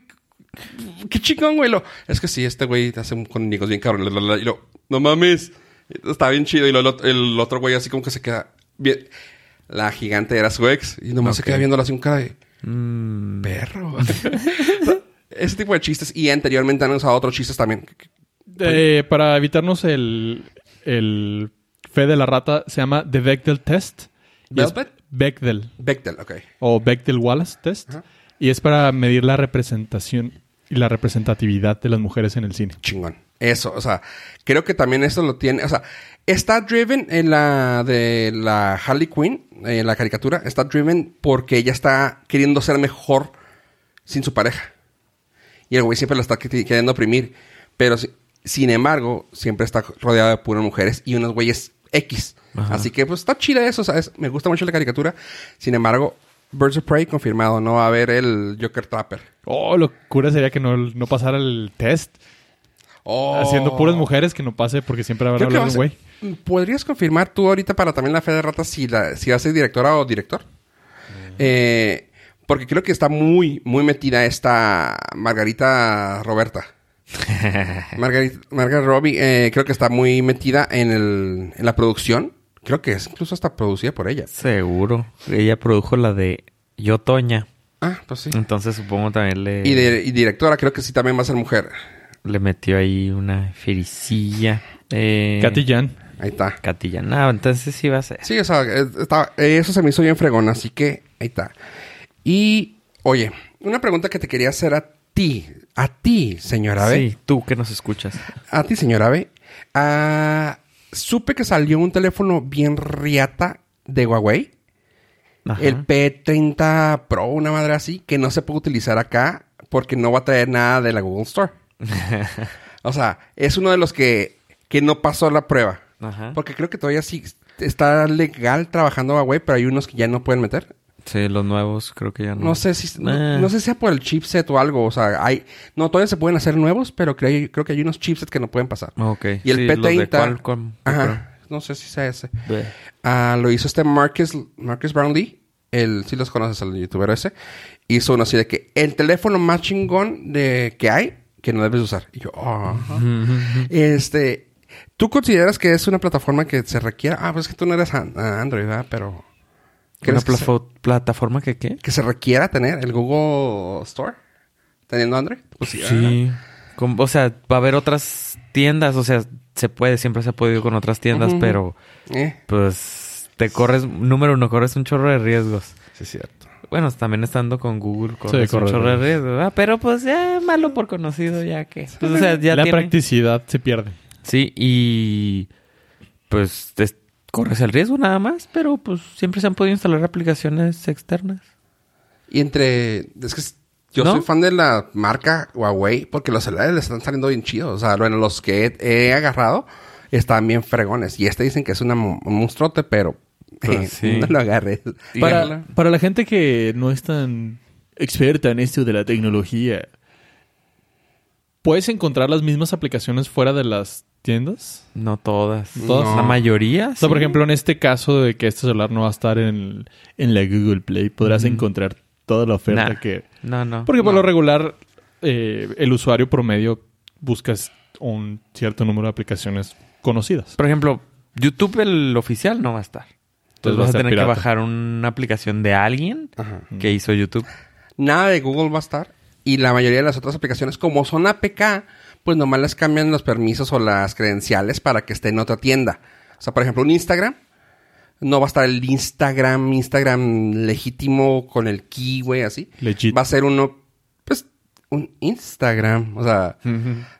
Qué chingón, güey. Lo, es que sí, este güey hace un con bien cabrón. Y lo, no mames. Está bien chido. Y lo, lo- el otro güey así como que se queda bien. La gigante era su ex. Y nomás se Ok. queda viéndola así un cara de Mm, perro. Ese tipo de chistes. Y anteriormente han usado otros chistes también. Eh, para evitarnos el, el fe de la rata, se llama The Bechdel Test. Y es- ¿Velvet? Bechdel. Bechtel, ok. O Bechdel-Wallace Test. Ajá. Y es para medir la representación y la representatividad de las mujeres en el cine. Chingón. Eso, o sea, creo que también esto lo tiene, o sea, está driven en la de la Harley Quinn, en la caricatura, está driven porque ella está queriendo ser mejor sin su pareja. Y el güey siempre la está queri- queriendo oprimir. Pero, si- sin embargo, siempre está rodeado de puras mujeres y unos güeyes X. Ajá. Así que, pues, está chida eso, ¿sabes? Me gusta mucho la caricatura. Sin embargo, Birds of Prey confirmado. No va a haber el Joker Trapper. Oh, locura sería que no, no pasara el test. Oh. Haciendo puras mujeres que no pase porque siempre habrá hablado va a un güey. ¿Podrías confirmar tú ahorita para también la fe de ratas si, la, si va a ser directora o director? Eh, porque creo que está muy, muy metida esta Margarita Roberta. Margarita, Margarita Robbie, eh, creo que está muy metida en, el, en la producción. Creo que es incluso hasta producida por ella. seguro. Ella produjo la de Yo Toña. Ah, pues sí. Entonces supongo también le, Y, de- y directora, creo que sí también va a ser mujer. le metió ahí una fericilla. Eh, Katy Jan. Ahí está. Catilla. No, entonces sí va a ser. Sí, o sea, está- eso se me hizo bien fregón, así que ahí está. Y, oye, una pregunta que te quería hacer a ti, a ti, señora B. Sí, tú que nos escuchas. A ti, señora B. Ah, supe que salió un teléfono bien riata de Huawei, Ajá. el P30 Pro, una madre así, que no se puede utilizar acá porque no va a traer nada de la Google Store. o sea, es uno de los que, que no pasó la prueba. Ajá. Porque creo que todavía sí está legal trabajando Huawei, pero hay unos que ya no pueden meter. Sí, los nuevos creo que ya no. No sé si no, Eh. no sé si sea por el chipset o algo, o sea, hay no todavía se pueden hacer nuevos, pero creo, creo que hay unos chipsets que no pueden pasar. Ok. Y el Sí, los de P30 Qualcomm, yo Ajá, no sé si sea ese. Ah, lo hizo este Marcus Marcus Brownlee, el si los conoces el youtuber ese, hizo uno así de que el teléfono más chingón de que hay que no debes usar. Y yo, "Ah, ajá". Este, ¿tú consideras que es una plataforma que se requiera? Ah, pues es que tú no eres Android, ¿verdad? Pero... ¿Una ¿crees que se- plafo- plataforma que qué? que se requiera tener el Google Store teniendo Android. Pues sí. O sea, va a haber otras tiendas, o sea, se puede, siempre se ha podido con otras tiendas, pero. Eh, pues te corres, número uno, corres un chorro de riesgos. sí, es cierto. Bueno, también estando con Google, corres un chorro de riesgos. Pero pues ya malo por conocido, ya que. Pues, o sea, ya la tiene- practicidad se pierde. Sí, y pues corres el riesgo nada más, pero pues siempre se han podido instalar aplicaciones externas. Y entre... Es que yo ¿No? soy fan de la marca Huawei porque los celulares le están saliendo bien chidos. O sea, bueno, los que he, he agarrado están bien fregones. Y este dicen que es una, un monstruote, pero... Pues sí. no lo agarres. Para, para la gente que no es tan experta en esto de la tecnología, ¿puedes encontrar las mismas aplicaciones fuera de las tiendas? No todas. Todas. La mayoría. O sea, por ejemplo, en este caso de que este celular no va a estar en, en la Google Play, podrás encontrar toda la oferta Nah. que... No, no. Porque por lo regular, eh, el usuario promedio buscas un cierto número de aplicaciones conocidas. Por ejemplo, YouTube, el oficial, no va a estar. Entonces vas a tener que bajar una aplicación de alguien Ajá. que hizo YouTube. Nada de Google va a estar. Y la mayoría de las otras aplicaciones, como son APK, pues nomás les cambian los permisos o las credenciales para que esté en otra tienda. O sea, por ejemplo, un Instagram. No va a estar el Instagram, Instagram legítimo con el key, güey, así. Legit. Va a ser uno, un Instagram. O sea,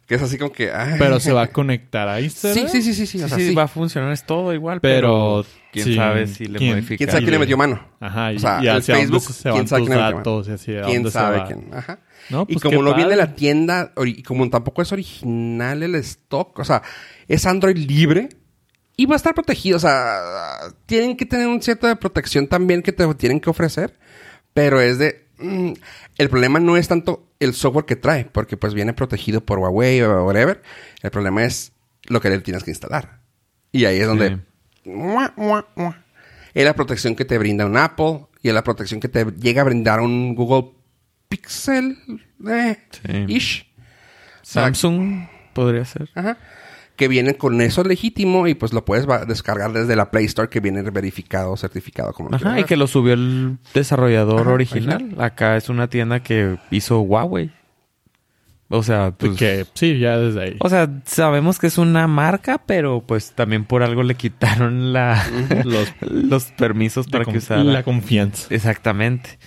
que es así como que... ay. Pero se va a conectar a Instagram. sí, sí, sí. sí, Sí, o sea, sí, sí. va a funcionar, es todo igual, Pero, pero, quién sí, sabe si le ¿quién- modifica. ¿Quién sabe quién le metió mano? Ajá, y, O sea, y el Facebook, dónde se ¿quién sabe quién le metió datos y hacia ¿Quién dónde sabe se va. quién? Ajá. No, y pues como no viene la tienda, y como tampoco es original el stock, o sea, es Android libre y va a estar protegido. O sea, tienen que tener un cierto de protección también que te tienen que ofrecer, pero es de... mm, el problema no es tanto el software que trae, porque pues viene protegido por Huawei o whatever. El problema es lo que le tienes que instalar. Y ahí es donde... Mua, mua, mua. Es la protección que te brinda un Apple y es la protección que te llega a brindar un Google Pixel. Eh, Sí. ish. Samsung podría ser. Ajá. Que vienen con eso legítimo y pues lo puedes descargar desde la Play Store que viene verificado, certificado como lo Ajá, y que lo subió el desarrollador Ajá, original. Acá es una tienda que hizo Huawei. O sea, pues, Que sí, ya desde ahí. o sea, sabemos que es una marca, pero pues también por algo le quitaron la Los- los permisos para que usara. La confianza. Exactamente.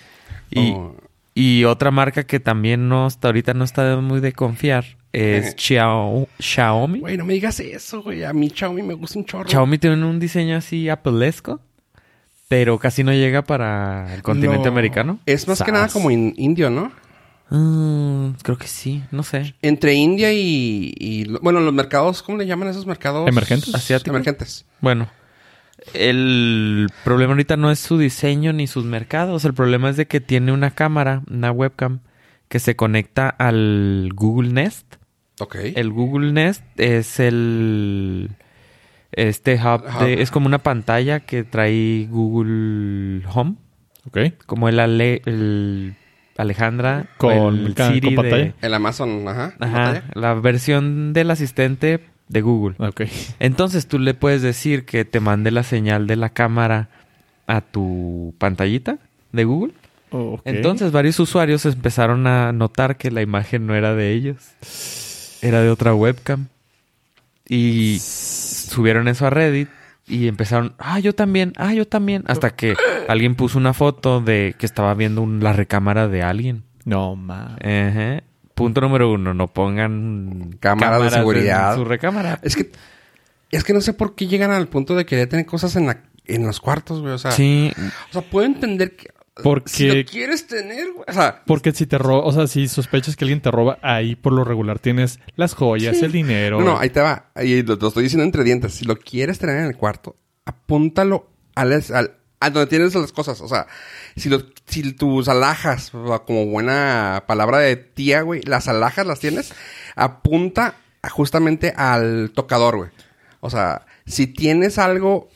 Y, Oh. y otra marca que también no hasta ahorita no está muy de confiar es Xiao- Xiaomi. Güey, no me digas eso, güey. A mí Xiaomi me gusta un chorro. Xiaomi tiene un diseño así apelesco, pero casi no llega para el continente No. americano. Es más que nada como in- indio, ¿no? Mm, creo que sí, no sé. Entre India y, y Bueno, los mercados... ¿Cómo le llaman esos mercados? ¿Emergentes? ¿Asiáticos? Emergentes. Bueno, el problema ahorita no es su diseño ni sus mercados. El problema es de que tiene una cámara, una webcam, que se conecta al Google Nest. Ok. El Google Nest es el... Este hub, Hub. de- es como una pantalla que trae Google Home. Ok. Como el, Ale- el Alejandra Con el Siri con de-. El Amazon, ajá. Ajá, la versión del asistente de Google. Ok. Entonces tú le puedes decir que te mande la señal de la cámara a tu pantallita de Google. Ok. Entonces varios usuarios empezaron a notar que la imagen no era de ellos. Era de otra webcam. Y subieron eso a Reddit y empezaron, ah, yo también, ah, yo también. Hasta que alguien puso una foto de que estaba viendo un- la recámara de alguien. No, ma. Ajá. Punto número uno, no pongan Cámaras de en seguridad. su recámara. Es que... Es que no sé por qué llegan al punto de querer tener cosas en, la, en los cuartos, güey. O sea... Sí, O sea, puedo entender que... Porque- Si lo quieres tener, güey. O sea... Porque si te roba, o sea, si sospechas que alguien te roba, ahí por lo regular tienes las joyas, Sí. el dinero. No, no, ahí te va. Ahí lo, lo estoy diciendo entre dientes. Si lo quieres tener en el cuarto, apúntalo al, al- a donde tienes las cosas. O sea, si, lo, si tus alhajas, o sea, como buena palabra de tía, güey, las alhajas las tienes, apunta justamente al tocador, güey. O sea, si tienes algo,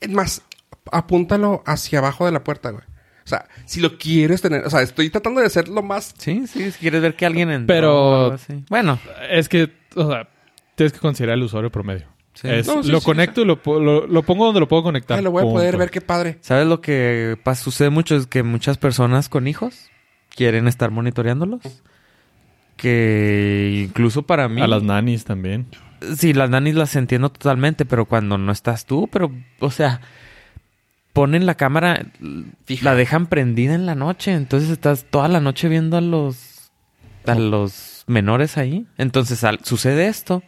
es más, apúntalo hacia abajo de la puerta, güey. O sea, si lo quieres tener, o sea, estoy tratando de hacer lo más Sí, sí, si quieres ver que alguien entró Pero- así. Bueno, Es que, o sea, tienes que considerar el usuario promedio. Sí. Es, No, sí, lo sí, conecto y lo, lo, lo pongo donde lo puedo conectar. Ay, lo voy a poder ver, qué padre. ¿sabes lo que pas- sucede mucho? Es que muchas personas con hijos quieren estar monitoreándolos. Que incluso para mí... A las nanis también. Sí, las nanis las entiendo totalmente, pero cuando no estás tú, pero, o sea, ponen la cámara, Fija. la dejan prendida en la noche, entonces estás toda la noche viendo a los, a los menores ahí. Entonces al- sucede esto.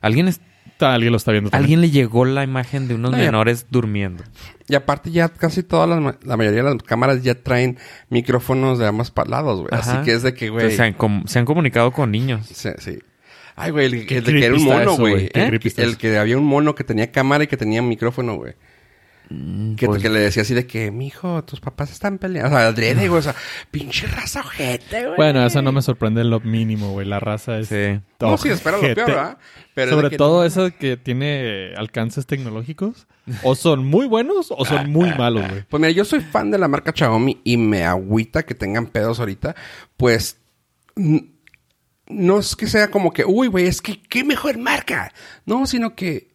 Alguien, es- Alguien lo está viendo también. alguien le llegó la imagen de unos No, ya- menores durmiendo. Y aparte ya casi todas las, la mayoría de las cámaras ya traen micrófonos de ambos lados, güey. Así que es de que, güey... Se, han com- se han comunicado con niños. Sí, sí. Ay, güey, el, el de que era un mono, güey. ¿Eh? El que había un mono que tenía cámara y que tenía micrófono, güey. Que, Pues- que le decía así de que, mijo, tus papás están peleando. O sea, adrede, güey. O sea, pinche raza ojete, güey. Bueno, eso no me sorprende en lo mínimo, güey. La raza es... Sí. No, sí, espera lo peor, ¿verdad? Pero es Sobre que- todo eso que tiene alcances tecnológicos. O son muy buenos o son muy malos, güey. Pues mira, yo soy fan de la marca Xiaomi y me agüita que tengan pedos ahorita. Pues no es que sea como que, uy, güey, es que qué mejor marca. No, sino que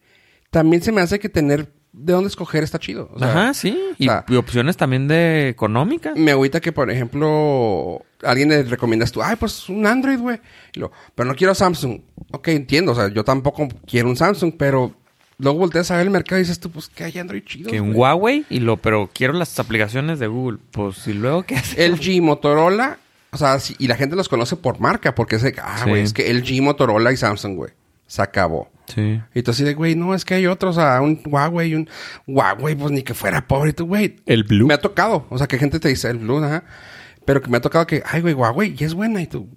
también se me hace que tener de dónde escoger está chido. O sea, Ajá, sí. Y, o sea- y opciones también de económicas. Me agüita que, por ejemplo, alguien le recomiendas tú, ay, pues un Android, güey. Pero no quiero Samsung. Ok, entiendo, o sea, yo tampoco quiero un Samsung, pero luego volteas a ver el mercado y dices tú, pues que hay Android chido. Que un Huawei y lo, pero quiero las aplicaciones de Google. Pues y luego qué hace. LG, Motorola, o sea, sí, y la gente los conoce por marca, porque es de, ah, Sí. güey, es que LG, Motorola y Samsung, güey. Se acabó. Sí. Y tú así de, güey, no, es que hay otros, o sea, un Huawei, un Huawei, pues ni que fuera pobre, y tú, güey. El Blue. Me ha tocado, o sea, que gente te dice el Blue, ajá. Pero que me ha tocado que, ay, güey, Huawei, y es buena, y tú,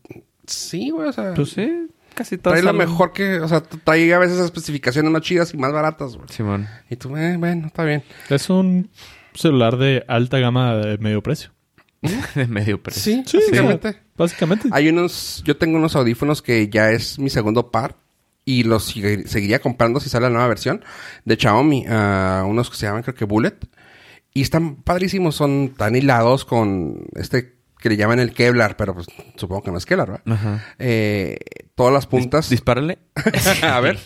sí, güey, o sea. Pues sí, casi todo. Trae lo mejor que, o sea, trae a veces especificaciones más chidas y más baratas, güey. Simón. Y tú, eh, bueno, está bien. Es un celular de alta gama de medio precio. de medio precio. Sí, Sí, básicamente. sea, básicamente. Hay unos, yo tengo unos audífonos que ya es mi segundo par y los seguiría comprando si sale la nueva versión de Xiaomi, ah, unos que se llaman creo que Bullet y están padrísimos, son tan hilados con este que le llaman el Kevlar, pero pues supongo que no es Kevlar, ¿verdad? Ajá. Eh, todas las puntas, Dispárale. a ver,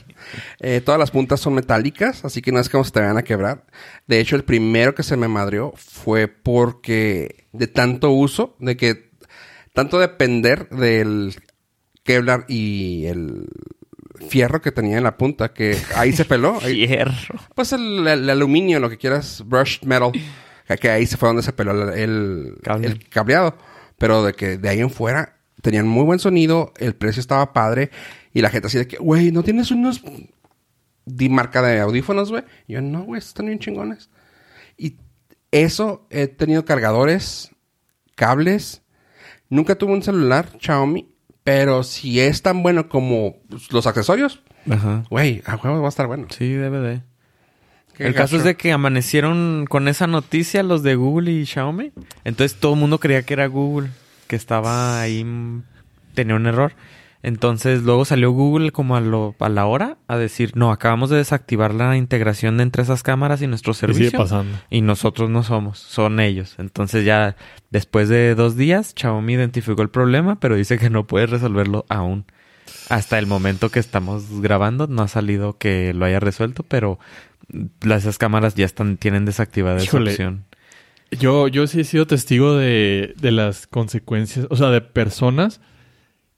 eh, todas las puntas son metálicas, así que no es como se te vayan a quebrar. De hecho, el primero que se me madrió fue porque de tanto uso, de que tanto depender del Kevlar y el fierro que tenía en la punta, que ahí se peló. ahí- Hierro. pues el, el aluminio, lo que quieras, brushed metal, que, ahí se fue donde se peló el, el, Cable. el cableado. Pero de que de ahí en fuera tenían muy buen sonido, el precio estaba padre y la gente así de que, güey, ¿no tienes unos di marca de audífonos, güey? Yo, no, güey, están bien chingones. Y eso, he tenido cargadores, cables. Nunca tuve un celular Xiaomi, pero si es tan bueno como pues, los accesorios, Ajá. güey, a huevo va a estar bueno. Sí, debe de. El caso es de que amanecieron con esa noticia los de Google y Xiaomi. Entonces todo el mundo creía que era Google, que estaba ahí, mm, tenía un error. Entonces luego salió Google como a, lo, a la hora a decir, no, acabamos de desactivar la integración de entre esas cámaras y nuestro Y sigue servicio. pasando. Y nosotros no somos, son ellos. Entonces ya después de dos días, Xiaomi identificó el problema, pero dice que no puede resolverlo aún. Hasta el momento que estamos grabando no ha salido que lo haya resuelto, pero las esas cámaras ya están tienen desactivada esa Híjole. opción. Yo, yo sí he sido testigo de, de las consecuencias, o sea, de personas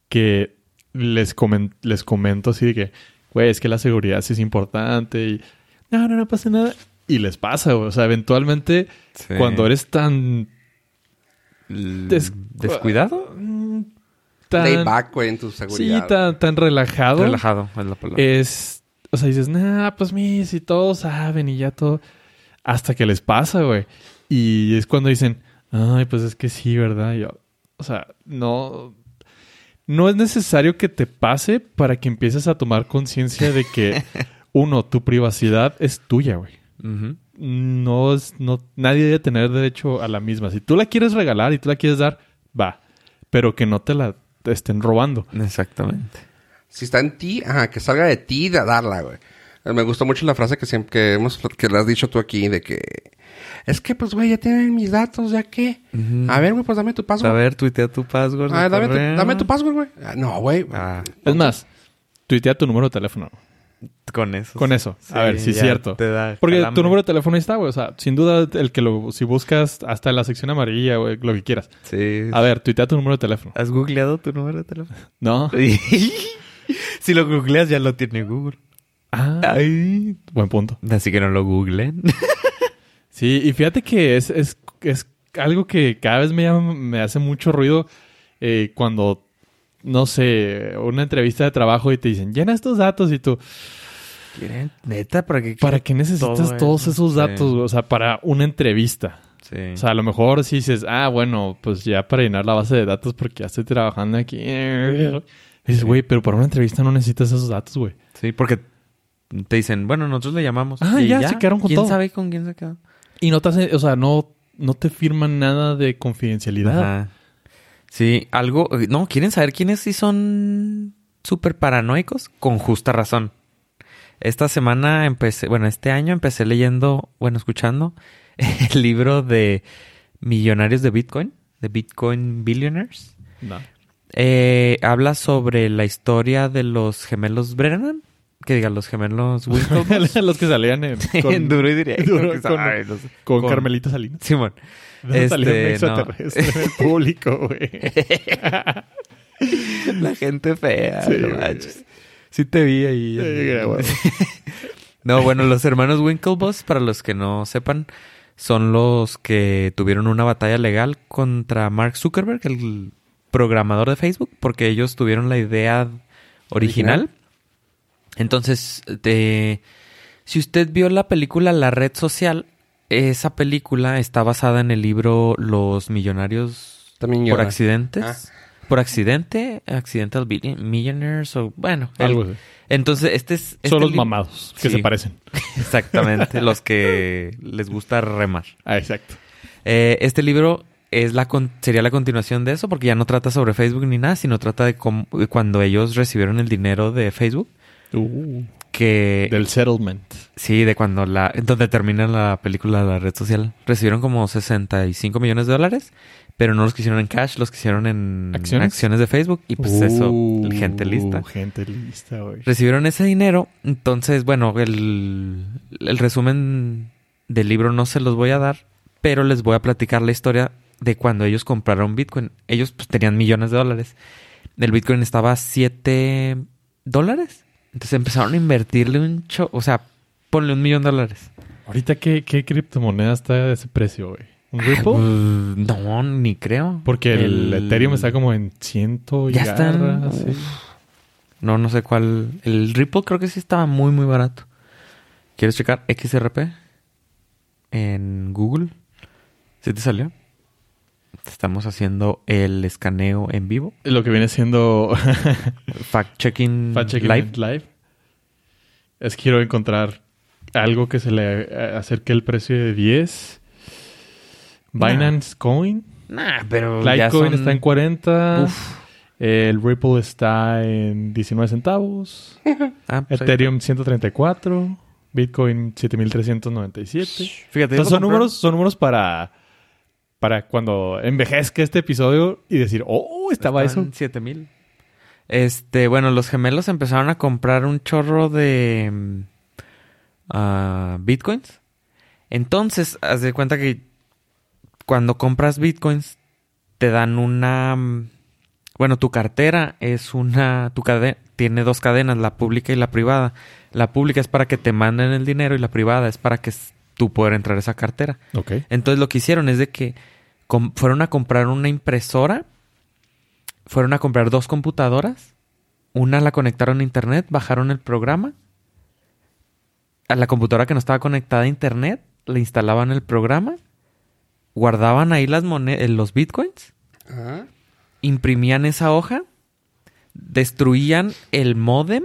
que les, comen- les comento así de que, güey, es que la seguridad sí es importante y no, no, no pasa nada. Y les pasa, güey. O sea, eventualmente, Sí. cuando eres tan... des- ¿Descuidado? Mm, tan Lay back, güey, en tu sí, seguridad. tan, tan relajado. Relajado es la palabra. Es... O sea, dices, nah, pues mis, si todos saben y ya todo... Hasta que les pasa, güey. Y es cuando dicen, ay, pues es que sí, ¿verdad? Y yo, o sea, no... No es necesario que te pase para que empieces a tomar conciencia de que, uno, tu privacidad es tuya, güey. No es... No, nadie debe tener derecho a la misma. Si tú la quieres regalar y tú la quieres dar, va. Pero que no te la te estén robando. Exactamente. Si está en ti, ajá, que salga de ti de darla, güey. Me gustó mucho la frase que siempre que hemos que le has dicho tú aquí de que Es que, pues, güey, ya tienen mis datos, ¿ya qué? A ver, güey, pues dame tu A password. ver, tuitea tu password. Ah, de dame, tu, dame tu password, güey. Ah, No, güey. Ah, Es más, tuitea tu número de teléfono. con eso. Con eso. A ver, sí es cierto. Te da Porque calambre. tu número de teléfono ahí está, güey. O sea, sin duda, el que lo... Si buscas hasta la sección amarilla, güey, lo que quieras. Sí. A ver, tuitea tu número de teléfono. ¿Has googleado tu número de teléfono? ¿No? si lo googleas, ya lo tiene Google. Ah, Ay. buen punto. Así que no lo googleen. Sí, y fíjate que es, es, es algo que cada vez me, llama- me hace mucho ruido eh, cuando, no sé, una entrevista de trabajo y te dicen, llena estos datos y tú, ¿Quieren? Neta, ¿para qué? ¿para qué necesitas todo todos eso? esos Sí. datos? güey? O sea, para una entrevista. Sí. O sea, a lo mejor si dices, ah, bueno, pues ya para llenar la base de datos porque ya estoy trabajando aquí. Y dices, güey, pero para una entrevista no necesitas esos datos, güey. Sí, porque te dicen, bueno, nosotros le llamamos. Ah, Y ya, se quedaron con ¿Quién todo. sabe con quién se quedó? Y no te hace, o sea, no, no te firman nada de confidencialidad. Ajá. Sí, algo... No, ¿quieren saber quiénes sí son súper paranoicos? Con justa razón. Esta semana empecé... Bueno, este año empecé leyendo... Bueno, escuchando... El libro de Millonarios de Bitcoin. De Bitcoin Billionaires. No. Eh, habla sobre la historia de los gemelos Brennan. Que diga, los gemelos Winklevoss. Los que salían en, con, en duro y directo. Duro, que con- no sé. con con- Carmelita Salinas. Simón. Este, Salió un no. extraterrestre en el público, güey. La gente fea. Sí, no güey. manches. Sí te vi ahí. Sí, no, bueno, los hermanos Winklevoss, para los que no sepan, son los que tuvieron una batalla legal contra Mark Zuckerberg, el programador de Facebook, porque ellos tuvieron la idea original. Original. Entonces, de- si usted vio la película La Red Social, esa película está basada en el libro Los Millonarios También por accidentes. Ah. Por accidente, Accidental Millionaires o bueno, el- Algo así. entonces este es este Son los mamados que Sí. se parecen. Exactamente, los que les gusta remar. Ah, exacto. Eh, este libro es la con- sería la continuación de eso porque ya no trata sobre Facebook ni nada, sino trata de cómo- de cuando ellos recibieron el dinero de Facebook Uh, que del settlement. sí, de cuando la donde termina la película de la red social, recibieron como 65 millones de dólares, pero no los quisieron en cash, los quisieron en ¿Acciones? acciones de Facebook y pues eso, Uh, gente lista. Gente lista, güey. recibieron ese dinero. Entonces, bueno, el, el resumen del libro no se los voy a dar, pero les voy a platicar la historia de cuando ellos compraron Bitcoin. Ellos pues, tenían millones de dólares. El Bitcoin estaba a 7 dólares. Entonces empezaron a invertirle un cho... O sea, ponle un millón de dólares. Ahorita, ¿qué, qué criptomoneda está de ese precio, güey? ¿Un Ripple? Pues, no, ni creo. Porque el, Ethereum está como en ciento y Ya están- garra, sí. No, no sé cuál. El Ripple creo que sí estaba muy, muy barato. ¿Quieres checar XRP? En Google. ¿Sí te salió? Estamos haciendo el escaneo en vivo. Lo que viene siendo Fact-checking Fact Checking live. live. Es que quiero encontrar algo que se le acerque el precio de 10. Binance Coin. Nah, pero Litecoin son... está en 40. Uf. El Ripple está en 19 centavos. Ah, pues Ethereum 134. Bitcoin 7397. está. Fíjate, son números, son números para, para cuando envejezca este episodio y decir, oh, estaba eso. Estaban 7000. Este, bueno, los gemelos empezaron a comprar un chorro de mm, ah, bitcoins. Entonces, haz de cuenta que cuando compras bitcoins te dan una mm, bueno, tu cartera es una tu cadena tiene dos cadenas, la pública y la privada. La pública es para que te manden el dinero y la privada es para que tú puedas entrar a esa cartera. Ok. Entonces lo que hicieron es de que com- fueron a comprar una impresora, fueron a comprar dos computadoras, una la conectaron a internet, bajaron el programa, a la computadora que no estaba conectada a internet, le instalaban el programa, guardaban ahí las monedas, los bitcoins, imprimían esa hoja, destruían el módem,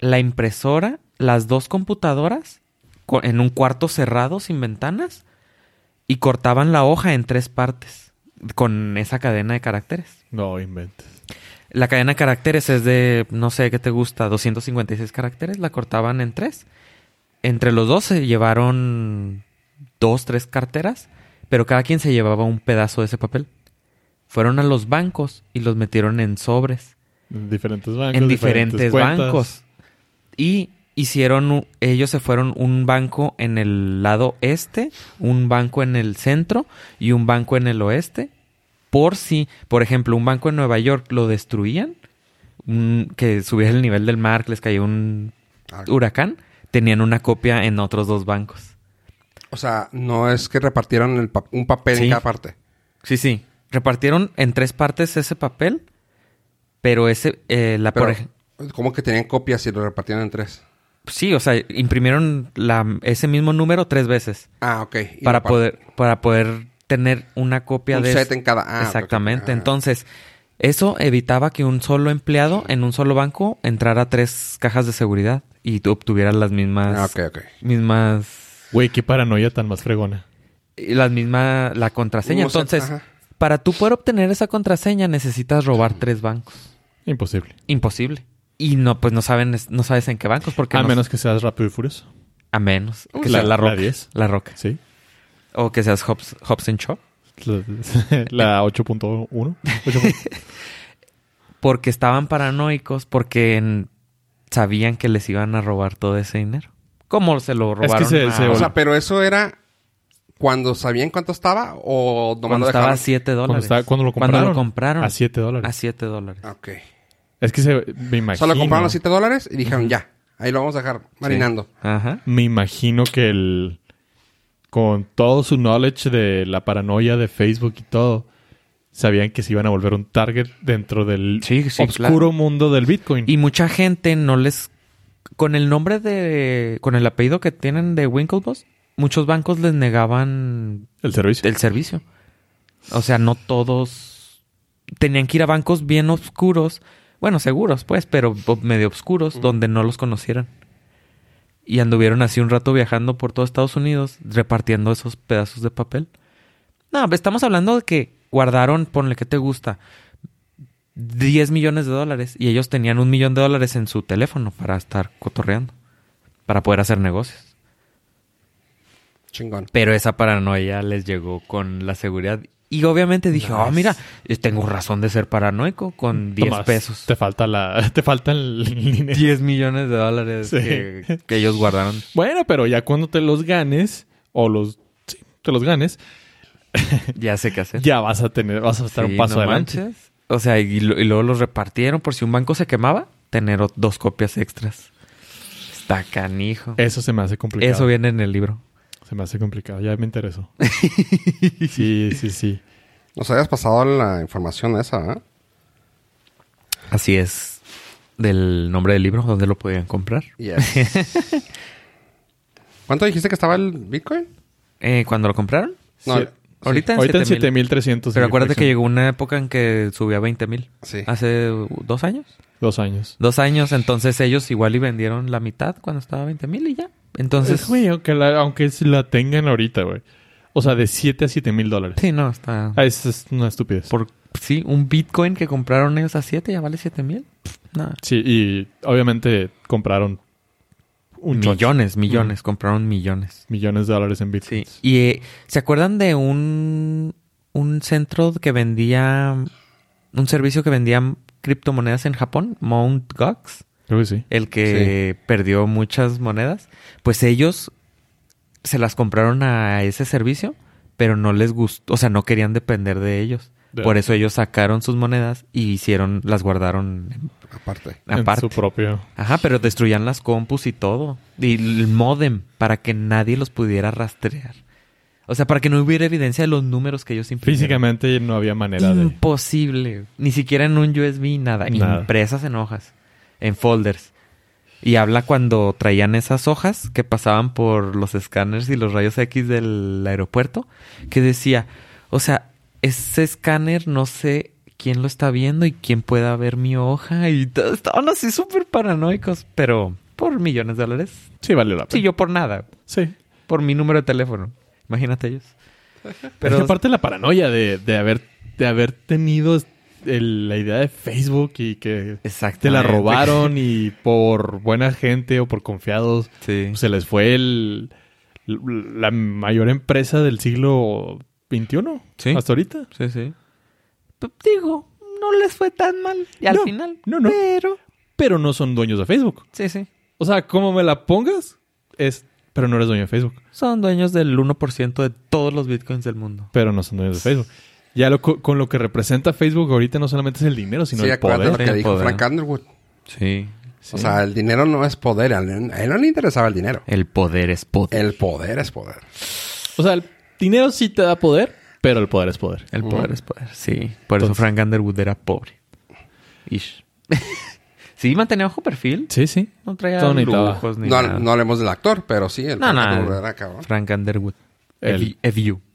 la impresora, las dos computadoras co- en un cuarto cerrado sin ventanas y cortaban la hoja en tres partes con esa cadena de caracteres. No inventes. La cadena de caracteres es de, no sé qué te gusta, 256 caracteres, la cortaban en tres. Entre los dos se llevaron dos, tres carteras, pero cada quien se llevaba un pedazo de ese papel. Fueron a los bancos y los metieron en sobres, En diferentes bancos. en diferentes cuentas. bancos. Y hicieron, ellos se fueron un banco en el lado este, un banco en el centro y un banco en el oeste. Por si, por ejemplo, un banco en Nueva York lo destruían, que subiera el nivel del mar, que les cayó un Algo. huracán, tenían una copia en otros dos bancos. O sea, no es que repartieron el pa- un papel Sí. en cada parte. Sí, sí. Repartieron en tres partes ese papel, pero ese, eh, la Pero, por ¿cómo que tenían copias y lo repartieron en tres? Sí, o sea, imprimieron la, ese mismo número tres veces Ah, ok. Y para poder, para poder tener una copia Un de set ese- en cada... Ah, Exactamente. Ah. Entonces, eso evitaba que un solo empleado en un solo banco entrara a tres cajas de seguridad y tú obtuvieras las mismas, Ah, ok, ok. mismas, Güey, qué paranoia tan más fregona. y las mismas, la contraseña. Un set, Entonces, para tú poder obtener esa contraseña necesitas robar tres bancos. Imposible. Imposible. Y no, pues no saben, no sabes en qué bancos porque A no- menos que seas rápido y furioso. a menos que La- seas la la roca. 10. La roca. Sí. O que seas Hobbs, Hobbs and Shaw. La, la 8.1. 8.1. Porque estaban paranoicos porque en- sabían que les iban a robar todo ese dinero. ¿Cómo se lo Es que robaron? se- a- se O sea, pero eso era cuando sabían cuánto estaba o nomás cuando lo estaba a dejaron? 7 Cuando, dólares. estaba- cuando lo Cuando compraron. lo compraron. A 7 dólares. A 7 dólares. Ok. Es que se, me imagino. Solo compraron los 7 dólares y dijeron, ya, ahí lo vamos a dejar marinando. Ajá. Me imagino que el. Con todo su knowledge de la paranoia de Facebook y todo, sabían que se iban a volver un target dentro del Sí, sí, oscuro claro. mundo del Bitcoin. Y mucha gente no les... Con el nombre de... Con el apellido que tienen de Winklevoss, muchos bancos les negaban el servicio. el servicio. O sea, no todos... Tenían que ir a bancos bien oscuros. Bueno, seguros, pues, pero medio oscuros, donde no los conocieran. Y anduvieron así un rato viajando por todo Estados Unidos, repartiendo esos pedazos de papel. No, estamos hablando de que guardaron, ponle que te gusta, 10 millones de dólares. Y ellos tenían un millón de dólares en su teléfono para estar cotorreando. Para poder hacer negocios. Chingón. Pero esa paranoia les llegó con la seguridad. Y obviamente dije, oh, mira, eh, tengo razón de ser paranoico con 10 Tomás, pesos. Te falta la. Te falta el dinero. 10 millones de dólares Sí. que, que ellos guardaron. Bueno, pero ya cuando te los ganes, o los. Sí, te los ganes, Ya sé qué hacer. ya vas a tener. Vas a estar Sí, un paso no adelante. manches. O sea, y, lo- y luego los repartieron por si un banco se quemaba, tener dos copias extras. Está canijo. Eso se me hace complicado. Eso viene en el libro. Se me hace complicado. Ya me interesó. sí, sí, sí. Nos habías pasado la información esa, ¿eh? Así es. Del nombre del libro, donde lo podían comprar. Yes. ¿Cuánto dijiste que estaba el Bitcoin? Eh, ¿Cuándo lo compraron? No, Sí. Ahorita en Ahorita en 7000. 7300. Pero acuérdate que llegó una época en que subía a 20 mil. Sí. Hace dos años. Dos años. Dos años, entonces ellos igual y vendieron la mitad cuando estaba a 20 mil y ya. Entonces, Es, güey, aunque la, aunque la tengan ahorita, güey. O sea, de 7 a 7 mil dólares. sí, no, está... Ah, es, es una estupidez. Por, sí, un Bitcoin que compraron ellos a 7 ya vale 7 mil. Nada. Sí, y obviamente compraron un millones, millones, compraron millones. millones de dólares en Sí. bitcoins. Y eh, ¿se acuerdan de un, un centro que vendía, un servicio que vendía criptomonedas en Japón? Mount Gox. Creo que sí. el que perdió muchas monedas, pues ellos se las compraron a ese servicio, pero no les gustó, o sea, no querían depender de ellos. Por eso ellos sacaron sus monedas y hicieron, las guardaron Aparte. aparte. En su propio. Ajá, pero destruían las compus y todo. Y el modem para que nadie los pudiera rastrear. O sea, para que no hubiera evidencia de los números que ellos imprimieron. Físicamente no había manera de. Imposible. Ni siquiera en un USB, nada. Nada. Impresas en hojas. En folders. Y habla cuando traían esas hojas que pasaban por los escáneres y los rayos X del aeropuerto. Que decía, o sea, ese escáner no sé quién lo está viendo y quién pueda ver mi hoja. Y estaban así súper paranoicos. Pero por millones de dólares. Sí, valió la pena. Sí, yo por nada. Sí. Por mi número de teléfono. Imagínate ellos. Pero aparte la paranoia de, de haber de haber tenido el- la idea de Facebook y que te la robaron y por buena gente o por confiados Sí. se les fue el la mayor empresa del siglo XXI. Sí. Hasta ahorita. Sí, sí. P- Digo, no les fue tan mal. Y al No, final. no, no. Pero. Pero no son dueños de Facebook. Sí, sí. O sea, como me la pongas, es... Pero no eres dueño de Facebook. Son dueños del 1% de todos los bitcoins del mundo. Pero no son dueños de Facebook. Ya lo, co- con lo que representa Facebook ahorita no solamente es el dinero, sino sí, el acuérdate poder. lo que El dijo poder. Frank Underwood. Sí. O sea, el dinero no es poder. A él, a él no le interesaba el dinero. El poder es poder. El poder es poder. O sea, el dinero sí te da poder, pero el poder es poder. El poder es poder, sí. Por eso Entonces- Frank Underwood era pobre. Ish. sí, mantenía bajo perfil. Sí, sí. No traía Todo lujos ni No, nada. no hablemos del actor, pero sí, el No, no. Underwood era cabrón. Frank Underwood. El- F- FU. De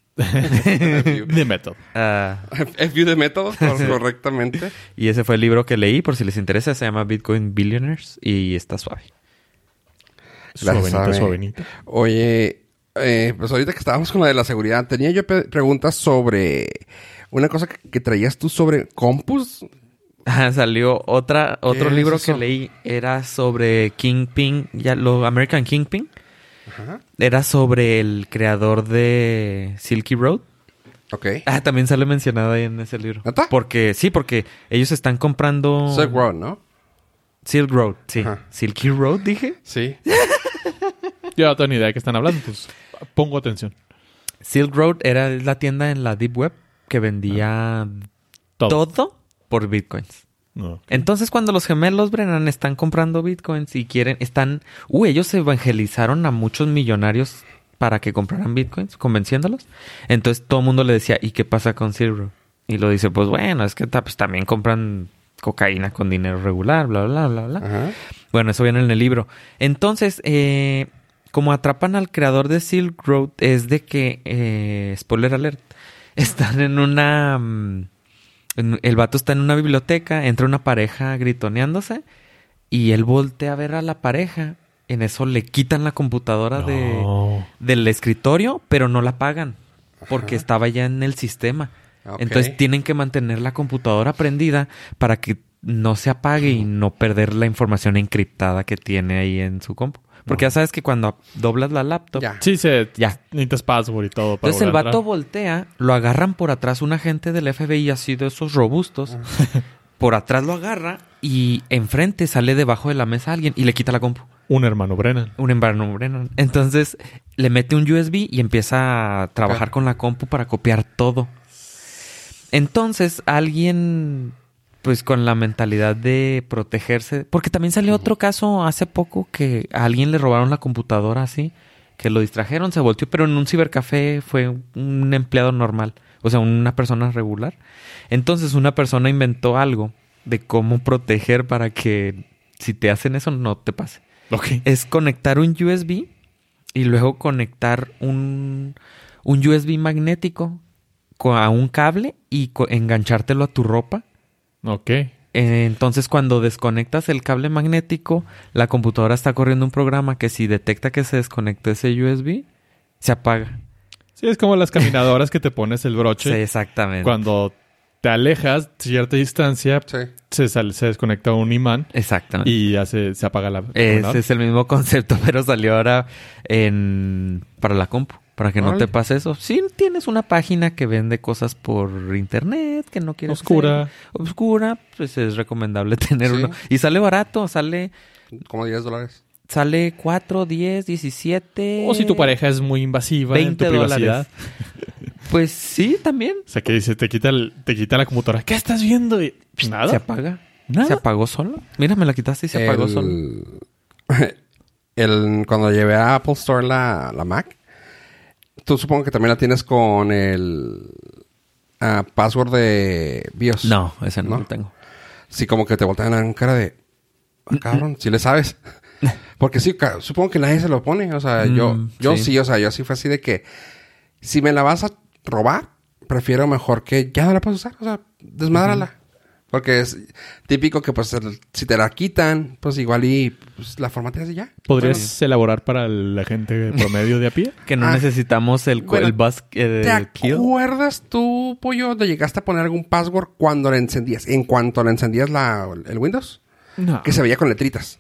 método. Ah, FU de métodos, por- correctamente. y ese fue el libro que leí, por si les interesa. Se llama Bitcoin Billionaires y está suave. Suavenita, suavenita. Oye, eh, pues ahorita que estábamos con la de la seguridad, tenía yo preguntas sobre una cosa que, que traías tú sobre Compus. Ah, salió otra, otro libro que leí. Era sobre Kingpin, ya lo American Kingpin. Ajá. Era sobre el creador de Silky Road. Ok. Ah, también sale mencionada ahí en ese libro. Porque, sí, porque ellos están comprando... Silk Road, ¿no? Silk Road, sí. Ajá. Silky Road, dije. Sí. Yo no tengo ni idea de qué están hablando, pues pongo atención. Silk Road era la tienda en la Deep Web que vendía Todo. todo, por bitcoins. No. Entonces, cuando los gemelos Brennan están comprando bitcoins y quieren, están, uy, ellos evangelizaron a muchos millonarios para que compraran bitcoins, convenciéndolos. Entonces, todo el mundo le decía, ¿y qué pasa con Silk Road? Y lo dice, pues bueno, es que pues, también compran cocaína con dinero regular, bla, bla, bla, bla. Ajá. Bueno, eso viene en el libro. Entonces, eh, como atrapan al creador de Silk Road, es de que, eh, spoiler alert, están en una... el vato está en una biblioteca, entra una pareja gritoneándose y él voltea a ver a la pareja. En eso le quitan la computadora de, del escritorio, pero no la pagan porque Ajá. estaba ya en el sistema. Entonces tienen que mantener la computadora prendida para que no se apague y no perder la información encriptada que tiene ahí en su compu. Porque ya sabes que cuando doblas la laptop, Ya. Sí, se, Ya. necesitas password y todo. para entonces el vato entrar. voltea, lo agarran por atrás un agente del FBI así de esos robustos. por atrás lo agarra y enfrente sale debajo de la mesa alguien y le quita la compu. Un hermano Brennan. Un embarno Brennan. Entonces le mete un USB y empieza a trabajar con la compu para copiar todo. Entonces alguien, pues con la mentalidad de protegerse, porque también salió otro caso hace poco que a alguien le robaron la computadora así, que lo distrajeron, se volteó, pero en un cibercafé fue un empleado normal, o sea, una persona regular. Entonces una persona inventó algo de cómo proteger para que si te hacen eso no te pase Ok. es conectar un USB y luego conectar un, un USB magnético co- a un cable y enganchártelo a tu ropa. Ok. Eh, Entonces, cuando desconectas el cable magnético, la computadora está corriendo un programa que si detecta que se desconectó ese USB, se apaga. Sí, es como las caminadoras que te pones el Sí, broche. exactamente. Cuando te alejas cierta distancia, Sí. se, sale- se desconecta un imán Exactamente. y ya se, se apaga la... Ese es el mismo concepto, pero salió ahora en para la compu. Para que no te pase eso. Si tienes una página que vende cosas por internet, que no quieres Oscura. hacer, oscura, pues es recomendable tener Sí. uno. Y sale barato, sale Como 10 dólares. sale 4, 10, 17. O si tu pareja es muy invasiva en tu 20 privacidad. Pues sí, también. O sea, que dice, te quita, el- te quita la computadora. ¿Qué estás viendo? Y, pues, Se nada. apaga. Nada. Se apagó solo. Mira, me la quitaste y se apagó solo. el, el- cuando llevé a Apple Store la, la Mac, tú supongo que también la tienes con el ah, password de BIOS. No, ese no, ¿No? lo tengo. Sí, como que te voltean a cara de... "Ah, cabrón, si le sabes. Porque sí, supongo que nadie se lo pone. O sea, yo, Mm, yo sí. sí. o sea, yo sí fue así de que... Si me la vas a robar, prefiero mejor que ya no la puedes usar. O sea, desmadrala. Porque es típico que pues el- si te la quitan, pues igual y pues, la formateas y ya. ¿Podrías elaborar para la gente promedio de a pie? Que no Ah. necesitamos el, Bueno, el bus eh, ¿Te kill. acuerdas tú, Pollo, de llegaste a poner algún password cuando la encendías? En cuanto la encendías la, el Windows, No. que se veía con letritas.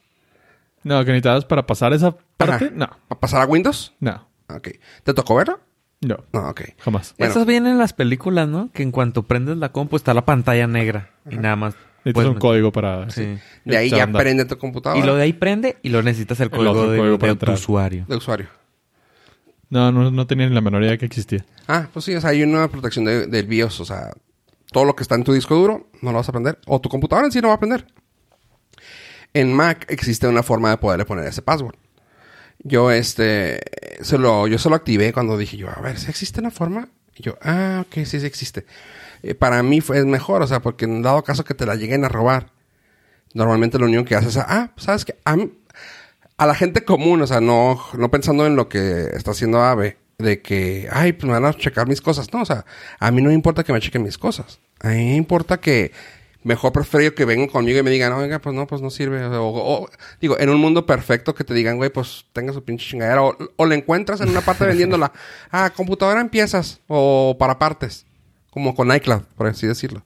No, que necesitabas para pasar esa parte. Ajá. No. ¿Para pasar a Windows? No. Ok. ¿Te tocó verlo? No, No, ok. jamás. Bueno. Eso viene en las películas, ¿no? Que en cuanto prendes la compu está la pantalla negra. Y nada más. Necesitas puedes un meter- código para... Sí. De ahí ya andar. prende tu computadora. Y lo de ahí prende y lo necesitas el El código, de, código para de tu usuario. de usuario. No, no, no tenía ni la menor idea que existía. Ah, pues sí, o sea, hay una protección de- del BIOS, o sea, todo lo que está en tu disco duro no lo vas a aprender. O tu computadora en sí no va a aprender. En Mac existe una forma de poderle poner ese password. Yo, este, se lo, yo se lo activé cuando dije yo, a ver, si existe una forma. Yo, ah, ok, sí, sí existe. Eh, para mí fue es mejor, o sea, porque en dado caso que te la lleguen a robar, normalmente lo único que haces es, ah, ¿sabes qué? A, mí- a la gente común, o sea, no, no pensando en lo que está haciendo Ave, de que, ay, pues me van a checar mis cosas. No, o sea, a mí no me importa que me chequen mis cosas. A mí me importa que mejor prefiero que vengan conmigo y me digan, oiga, pues no, pues no sirve. O, o- digo, en un mundo perfecto que te digan, güey, pues tenga su pinche chingadera. O, o la encuentras en una parte vendiéndola. Ah, computadora en piezas o para partes. Como con iCloud, por así decirlo.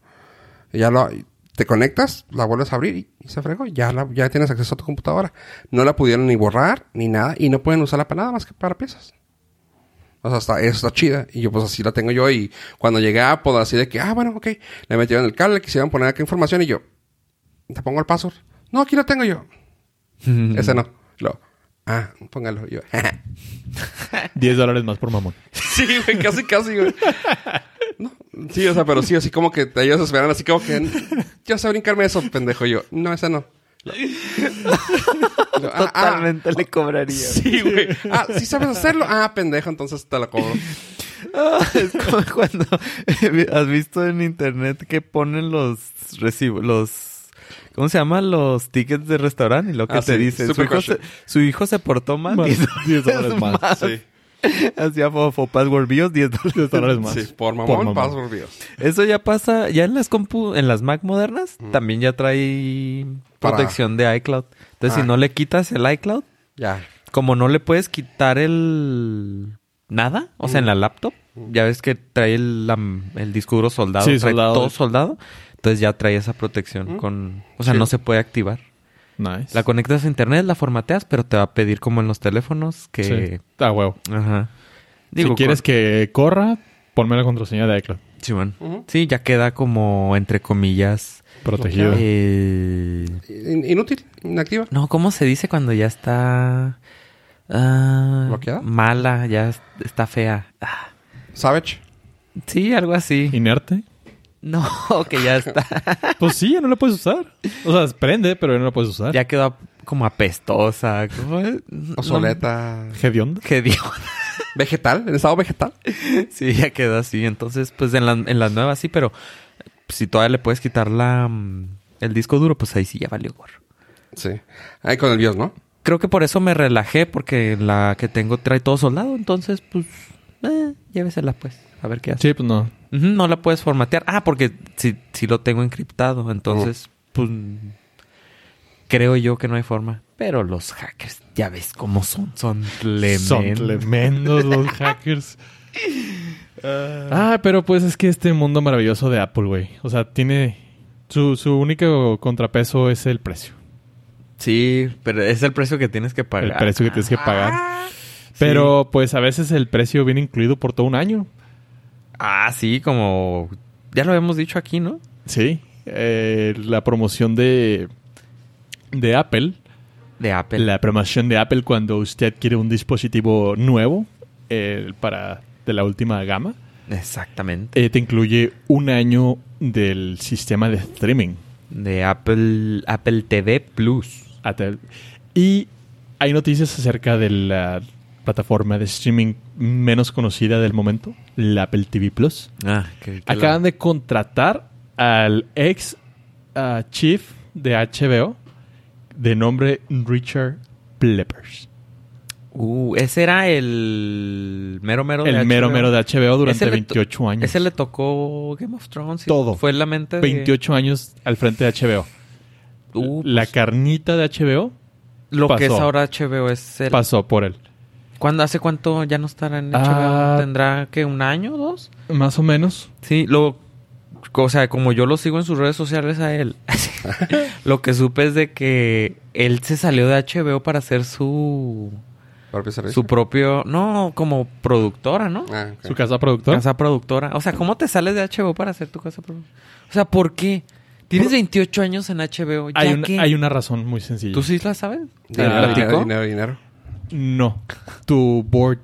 Y ya lo, te conectas, la vuelves a abrir y, y se fregó. Ya, la- ya tienes acceso a tu computadora. No la pudieron ni borrar ni nada y no pueden usarla para nada más que para piezas. O sea, está, eso está chida. Y yo, pues así la tengo yo. Y cuando llegué a Apple, así de que, ah, bueno, ok. Le metieron el cable, quisieron poner acá información y yo, ¿te pongo el password? No, aquí lo tengo yo. Ese no. Lo, ah, póngalo. Yo, 10 dólares más por mamón. Sí, güey, casi, casi, güey. No, sí, o sea, pero sí, así como que ellos esperan así como que yo sé brincarme eso, pendejo. Yo, no, ese no. Lo- ah, ah, Totalmente le cobraría. sí, güey. Ah, ¿sí sabes hacerlo? Ah, pendejo, entonces te lo cobro. es como cuando has visto en internet que ponen los recibos, los ¿cómo se llama? Los tickets de restaurante y lo que Ah, te sí, dice, su hijo, se, su hijo se portó mal, Más 10 10 dólares más. Sí. Hacía fofo password BIOS 10 dólares. 10 dólares más. Sí, por mamón, mamón. password BIOS. Eso ya pasa, ya en las compu, en las Mac modernas, también ya trae Para- protección de iCloud. Entonces, Ah. si no le quitas el iCloud, Ya. como no le puedes quitar el nada, o sea, en la laptop, ya ves que trae el, la- el disco duro soldado, Sí, trae soldado. todo soldado, entonces ya trae esa protección Mm. con, o sea, Sí. no se puede activar. Nice. La conectas a internet, la formateas, pero te va a pedir como en los teléfonos que, Sí. Ah, huevo. ajá. si quieres que corra, ponme la contraseña de iCloud. Sí, bueno. Ujú. Sí, ya queda como entre comillas. Protegido. eh, In- Inútil, inactiva. No, ¿cómo se dice cuando ya está ah, ¿Bloqueada? Mala, ya es- está fea. Ah, Savage. sí, algo así. Inerte. No, que ya está. Pues sí, ya no la puedes usar. O sea, prende, pero ya no la puedes usar. ya quedó como apestosa. Obsoleta. Hedionda. ¿Qué dio? Vegetal, en estado vegetal. sí, ya quedó así. Entonces, pues en, la- en las nuevas sí, pero si todavía le puedes quitar la mm, el disco duro, pues ahí sí ya valió gorro. Sí. Ahí con el BIOS, ¿no? Creo que por eso me relajé, porque la que tengo trae todo soldado. Entonces, pues, eh, llévesela pues. A ver qué hace. Sí, pues no. No la puedes formatear. Ah, porque si, si lo tengo encriptado. Entonces, pues creo yo que no hay forma. Pero los hackers, ya ves cómo son. Son tremendos. Son tremendos los hackers. Ah, pero pues es que este mundo maravilloso de Apple, güey. O sea, tiene... Su, su único contrapeso es el precio. Sí, pero es el precio que tienes que pagar. El precio que tienes que pagar. Ah, Pero pues a veces el precio viene incluido por todo un año. Ah, sí, como... Ya lo habíamos dicho aquí, ¿no? Sí. Eh, la promoción de... De Apple. De Apple. La promoción de Apple cuando usted quiere un dispositivo nuevo eh, para de la última gama. Exactamente. eh, te incluye un año del sistema de streaming. De Apple, Apple TV Plus. Apple. Y hay noticias acerca de la plataforma de streaming menos conocida del momento, la Apple TV Plus. Ah, que, que Acaban la- de contratar al ex ah, chief de HBO de nombre Richard Pleppers. Uh, ese era el mero mero de El mero mero de HBO durante Ese le to- 28 años. Ese le tocó Game of Thrones. y Todo. Fue la mente de... 28 años al frente de HBO. Uh, la pues, carnita de HBO lo que es ahora HBO es el... pasó por él. ¿Cuándo, ¿Hace cuánto ya no estará en HBO? Ah. ¿Tendrá que un año o dos? Más o menos. Sí, lo... O sea, como yo lo sigo en sus redes sociales a él, lo que supe es de que él se salió de HBO para hacer su... Propio servicio. su propio... No, como productora, ¿no? Ah. Su casa productora. Casa productora. O sea, ¿cómo te sales de HBO para hacer tu casa productora? O sea, ¿por qué? Tienes 28 años en HBO. ¿Ya hay, una, hay una razón muy sencilla. ¿Tú sí la sabes? ¿Te Dinero, dinero, dinero, dinero. No. Tu board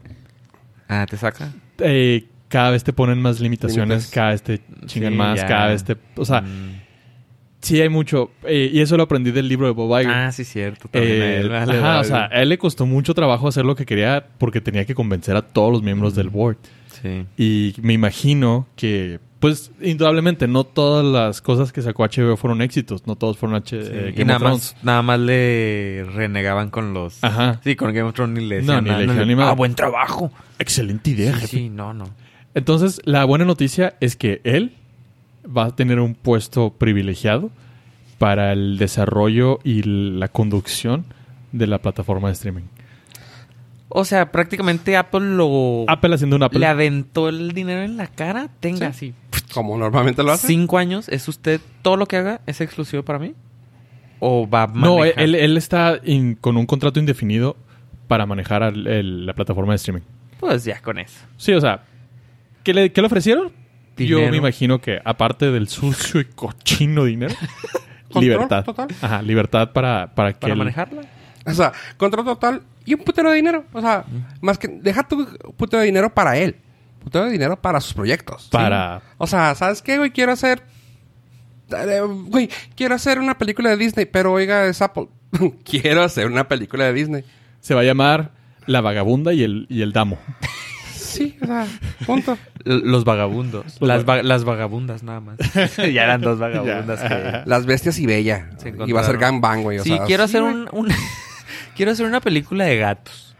Ah, ¿te saca? eh, cada vez te ponen más limitaciones, cada vez te chingan Sí, más, ya. cada vez te... O sea, Mm. Sí hay mucho. eh, y eso lo aprendí del libro de Bob Iger. Ah, sí, cierto. También Eh, a él, vale, ajá, vale. o sea, a él le costó mucho trabajo hacer lo que quería porque tenía que convencer a todos los miembros del board. Sí. Y me imagino que, pues, indudablemente, no todas las cosas que sacó HBO fueron éxitos. No todos fueron H Sí. eh, y Game nada of Thrones. más, nada más le renegaban con los... Ajá. Sí, con Game of Thrones ni le No, decían ni nada, le dijeron le- ni madre. Ah, buen trabajo. Excelente idea, Sí, jefe. sí, no, no. Entonces, la buena noticia es que él va a tener un puesto privilegiado para el desarrollo y la conducción de la plataforma de streaming. O sea, prácticamente Apple lo... Apple haciendo una Apple. Le aventó el dinero en la cara. Tenga Sí. así. Como normalmente lo hace. Cinco años. ¿Es usted todo lo que haga es exclusivo para mí? ¿O va a No, manejar? él, él está in- con un contrato indefinido para manejar el- la plataforma de streaming. Pues ya con eso. Sí, o sea, ¿qué le, qué le ofrecieron? Yo me imagino que, aparte del sucio y cochino dinero, libertad. total. Ajá, libertad para, para que. ¿Para el- manejarla? O sea, control total y un putero de dinero. O sea, más que deja tu putero de dinero para él. Putero de dinero para sus proyectos. Para. Sí. O sea, ¿sabes qué, güey? Quiero hacer... eh, Güey, quiero hacer una película de Disney, pero oiga, es Apple. quiero hacer una película de Disney. Se va a llamar La Vagabunda y el, y el Damo. Sí, o sea, punto. Los vagabundos. Los las, va- las vagabundas nada más. ya eran dos vagabundas que... Las bestias y Bella. Y va a ser gangbang, güey. o Sí, sea, quiero hacer un, un- quiero hacer una película de gatos.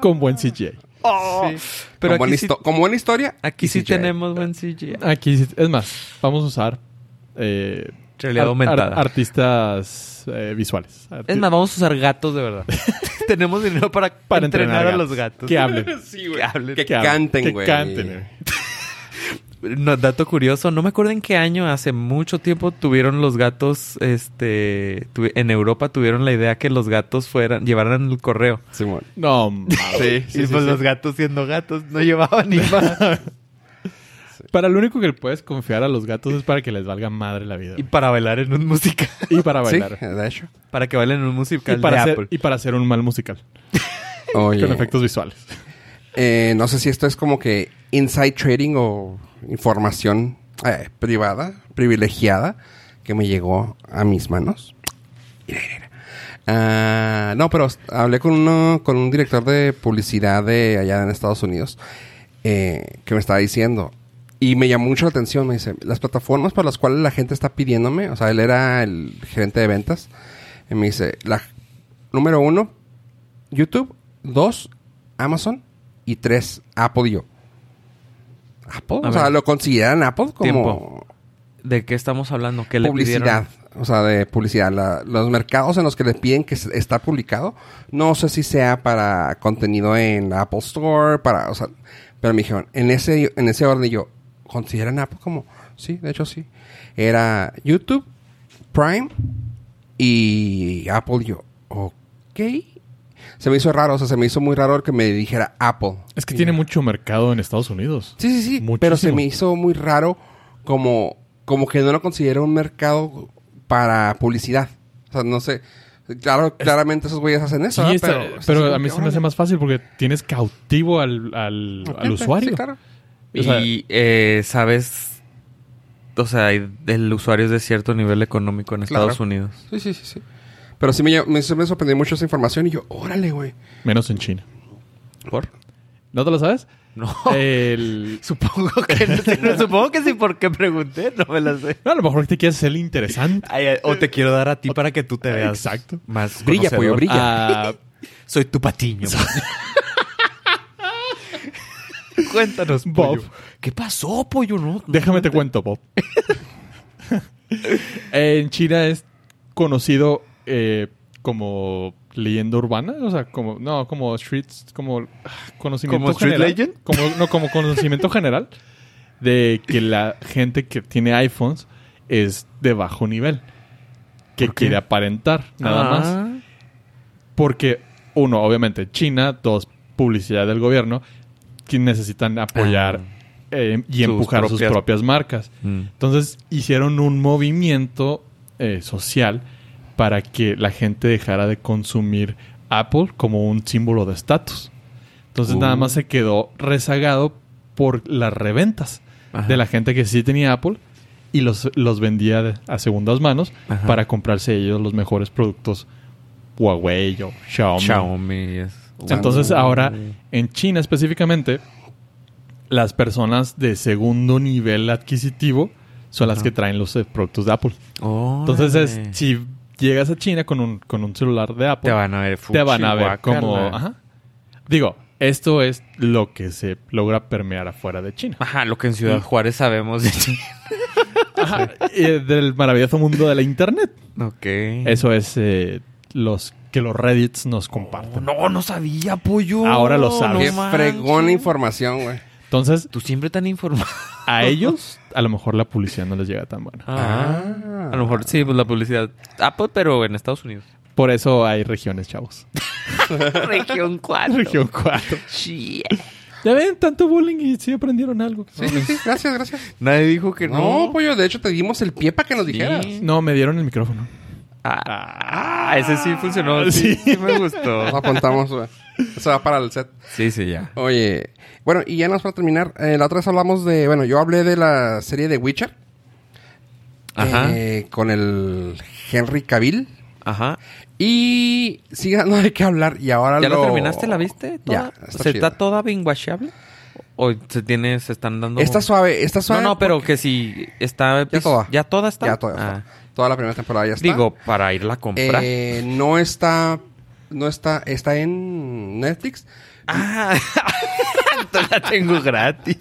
Con buen CGI. Pero Pero aquí, buena sí, histo- como buena historia. aquí sí CGI. tenemos buen CGI. Aquí, sí- es más, vamos a usar. Eh, Realidad ar- aumentada. ar- artistas eh, visuales. Arti- Es más, vamos a usar gatos de verdad. Tenemos dinero para, para entrenar, a los gatos. Que hablen. Sí, güey. Que hablen. Que que hablen, canten, que güey. canten, güey. No, dato curioso, no me acuerdo en qué año, hace mucho tiempo tuvieron los gatos, este, tuvi- en Europa tuvieron la idea que los gatos fueran, llevaran el correo. Simón. No, mames. Sí, sí, y sí, pues sí. los gatos siendo gatos no llevaban ni más. Para lo único que puedes confiar a los gatos es para que les valga madre la vida. y para bailar en un musical. Y para Sí, bailar. de hecho. para que bailen en un Y musical para, de hacer, Apple. y para hacer un mal musical. Oye. Con efectos visuales. Eh, no sé si esto es como que inside trading o información eh, privada, privilegiada, que me llegó a mis manos. Ah, no, pero hablé con uno, con un director de publicidad de allá en Estados Unidos eh, que me estaba diciendo y me llamó mucho la atención. Me dice las plataformas por las cuales la gente está pidiéndome, o sea, él era el gerente de ventas. Y me dice la número uno, YouTube, dos, Amazon y tres, Apple y yo. Apple, A o sea, lo consideran Apple como Tiempo. ¿De qué estamos hablando? ¿Qué le publicidad. pidieron? O sea, de publicidad. La- los mercados en los que le piden que está publicado, no sé si sea para contenido en Apple Store, para, o sea, pero me dijeron, en ese, en ese orden yo, ¿consideran Apple como? Sí, de hecho sí. Era YouTube, Prime y Apple. Yo, ok. Se me hizo raro, o sea, se me hizo muy raro el que me dijera Apple. Es que Y tiene mucho mercado en Estados Unidos. Sí, sí, sí. Muchísimo. Pero se me hizo muy raro como, como que no lo considero un mercado para publicidad. O sea, no sé. Claro, claramente esos güeyes hacen eso. Sí, pero, a mí se me hace más fácil porque tienes cautivo al, al, al usuario. Sí, claro. O sea- y eh, sabes, o sea, el usuario es de cierto nivel económico en Claro. Estados Unidos. Sí, sí, sí, sí. Pero sí me, me, me sorprendió mucho esa información y yo, órale, güey. Menos en China. ¿Por? ¿No te lo sabes? No. El... Supongo que no, no, supongo que sí porque pregunté, no me la sé. A lo mejor te quieres hacer el interesante. Ay, o te quiero dar a ti para que tú te veas. Exacto. Más Brilla, conocedor. pollo, brilla. Ah, Soy tu patiño. Cuéntanos, Bob. pollo. ¿Qué pasó, pollo? No, déjame te cuento, Bob. en China es conocido eh, como leyenda urbana, o sea, como no, como streets, como ah, conocimiento ¿Como street general, legend? como no, como conocimiento general de que la gente que tiene iPhones es de bajo nivel, que quiere aparentar nada más. Ah. Porque uno, obviamente, China, dos, publicidad del gobierno, que necesitan apoyar eh, y Sus empujar sus propias- propias marcas. Mm. Entonces hicieron un movimiento eh, social para que la gente dejara de consumir Apple como un símbolo de estatus. Entonces Uh. nada más se quedó rezagado por las reventas Ajá. de la gente que sí tenía Apple y los, los vendía de- a segundas manos Ajá. para comprarse ellos los mejores productos Huawei o Xiaomi. Xiaomi es... Entonces ahora en China específicamente las personas de segundo nivel adquisitivo son las que traen los eh, productos de Apple. Entonces es, si llegas a China con un, con un celular de Apple, Te van a ver te van a ver como... Ajá. Digo, esto es lo que se logra permear afuera de China. Ajá, lo que en Ciudad Juárez sabemos de China. Ajá. Eh, del maravilloso mundo de la Internet. ok. Eso es eh, los que los Reddits nos comparten. No, no sabía, pollo. Ahora lo sabes. Qué manches. fregona información, güey. Entonces, Tú siempre tan informado. a ellos a lo mejor la publicidad no les llega tan buena. Ah. A lo mejor sí, pues la publicidad. Apple, pero en Estados Unidos. Por eso hay regiones, chavos. Región 4. Región 4. Ya ven, tanto bullying y sí aprendieron algo. Sí, sí, sí. Gracias, gracias. Nadie dijo que No, no. pollo, de hecho te dimos el pie para que nos dijeras. No, me dieron el micrófono. Ah, ese sí funcionó. Sí, Sí. sí me gustó. Nos apuntamos. Eso va para el set. Sí, sí, ya. Oye, bueno, y ya nos para terminar. eh, la otra vez hablamos de, bueno, yo hablé de la serie de Witcher. Ajá. eh, con el Henry Cavill. Ajá. Y sigue dando de qué hablar. Y ahora ¿Ya lo... lo terminaste? ¿La viste? Ya, ¿Se chida. está toda binguachable? ¿O se tiene, se están dando...? Está suave, está No, suave. no, pero que si está... Ya toda. ¿Ya toda está? Ya toda, Ah. Toda la primera temporada ya está. Digo, para irla a comprar. Eh, no está... No está... Está en Netflix. Ah, entonces la tengo gratis.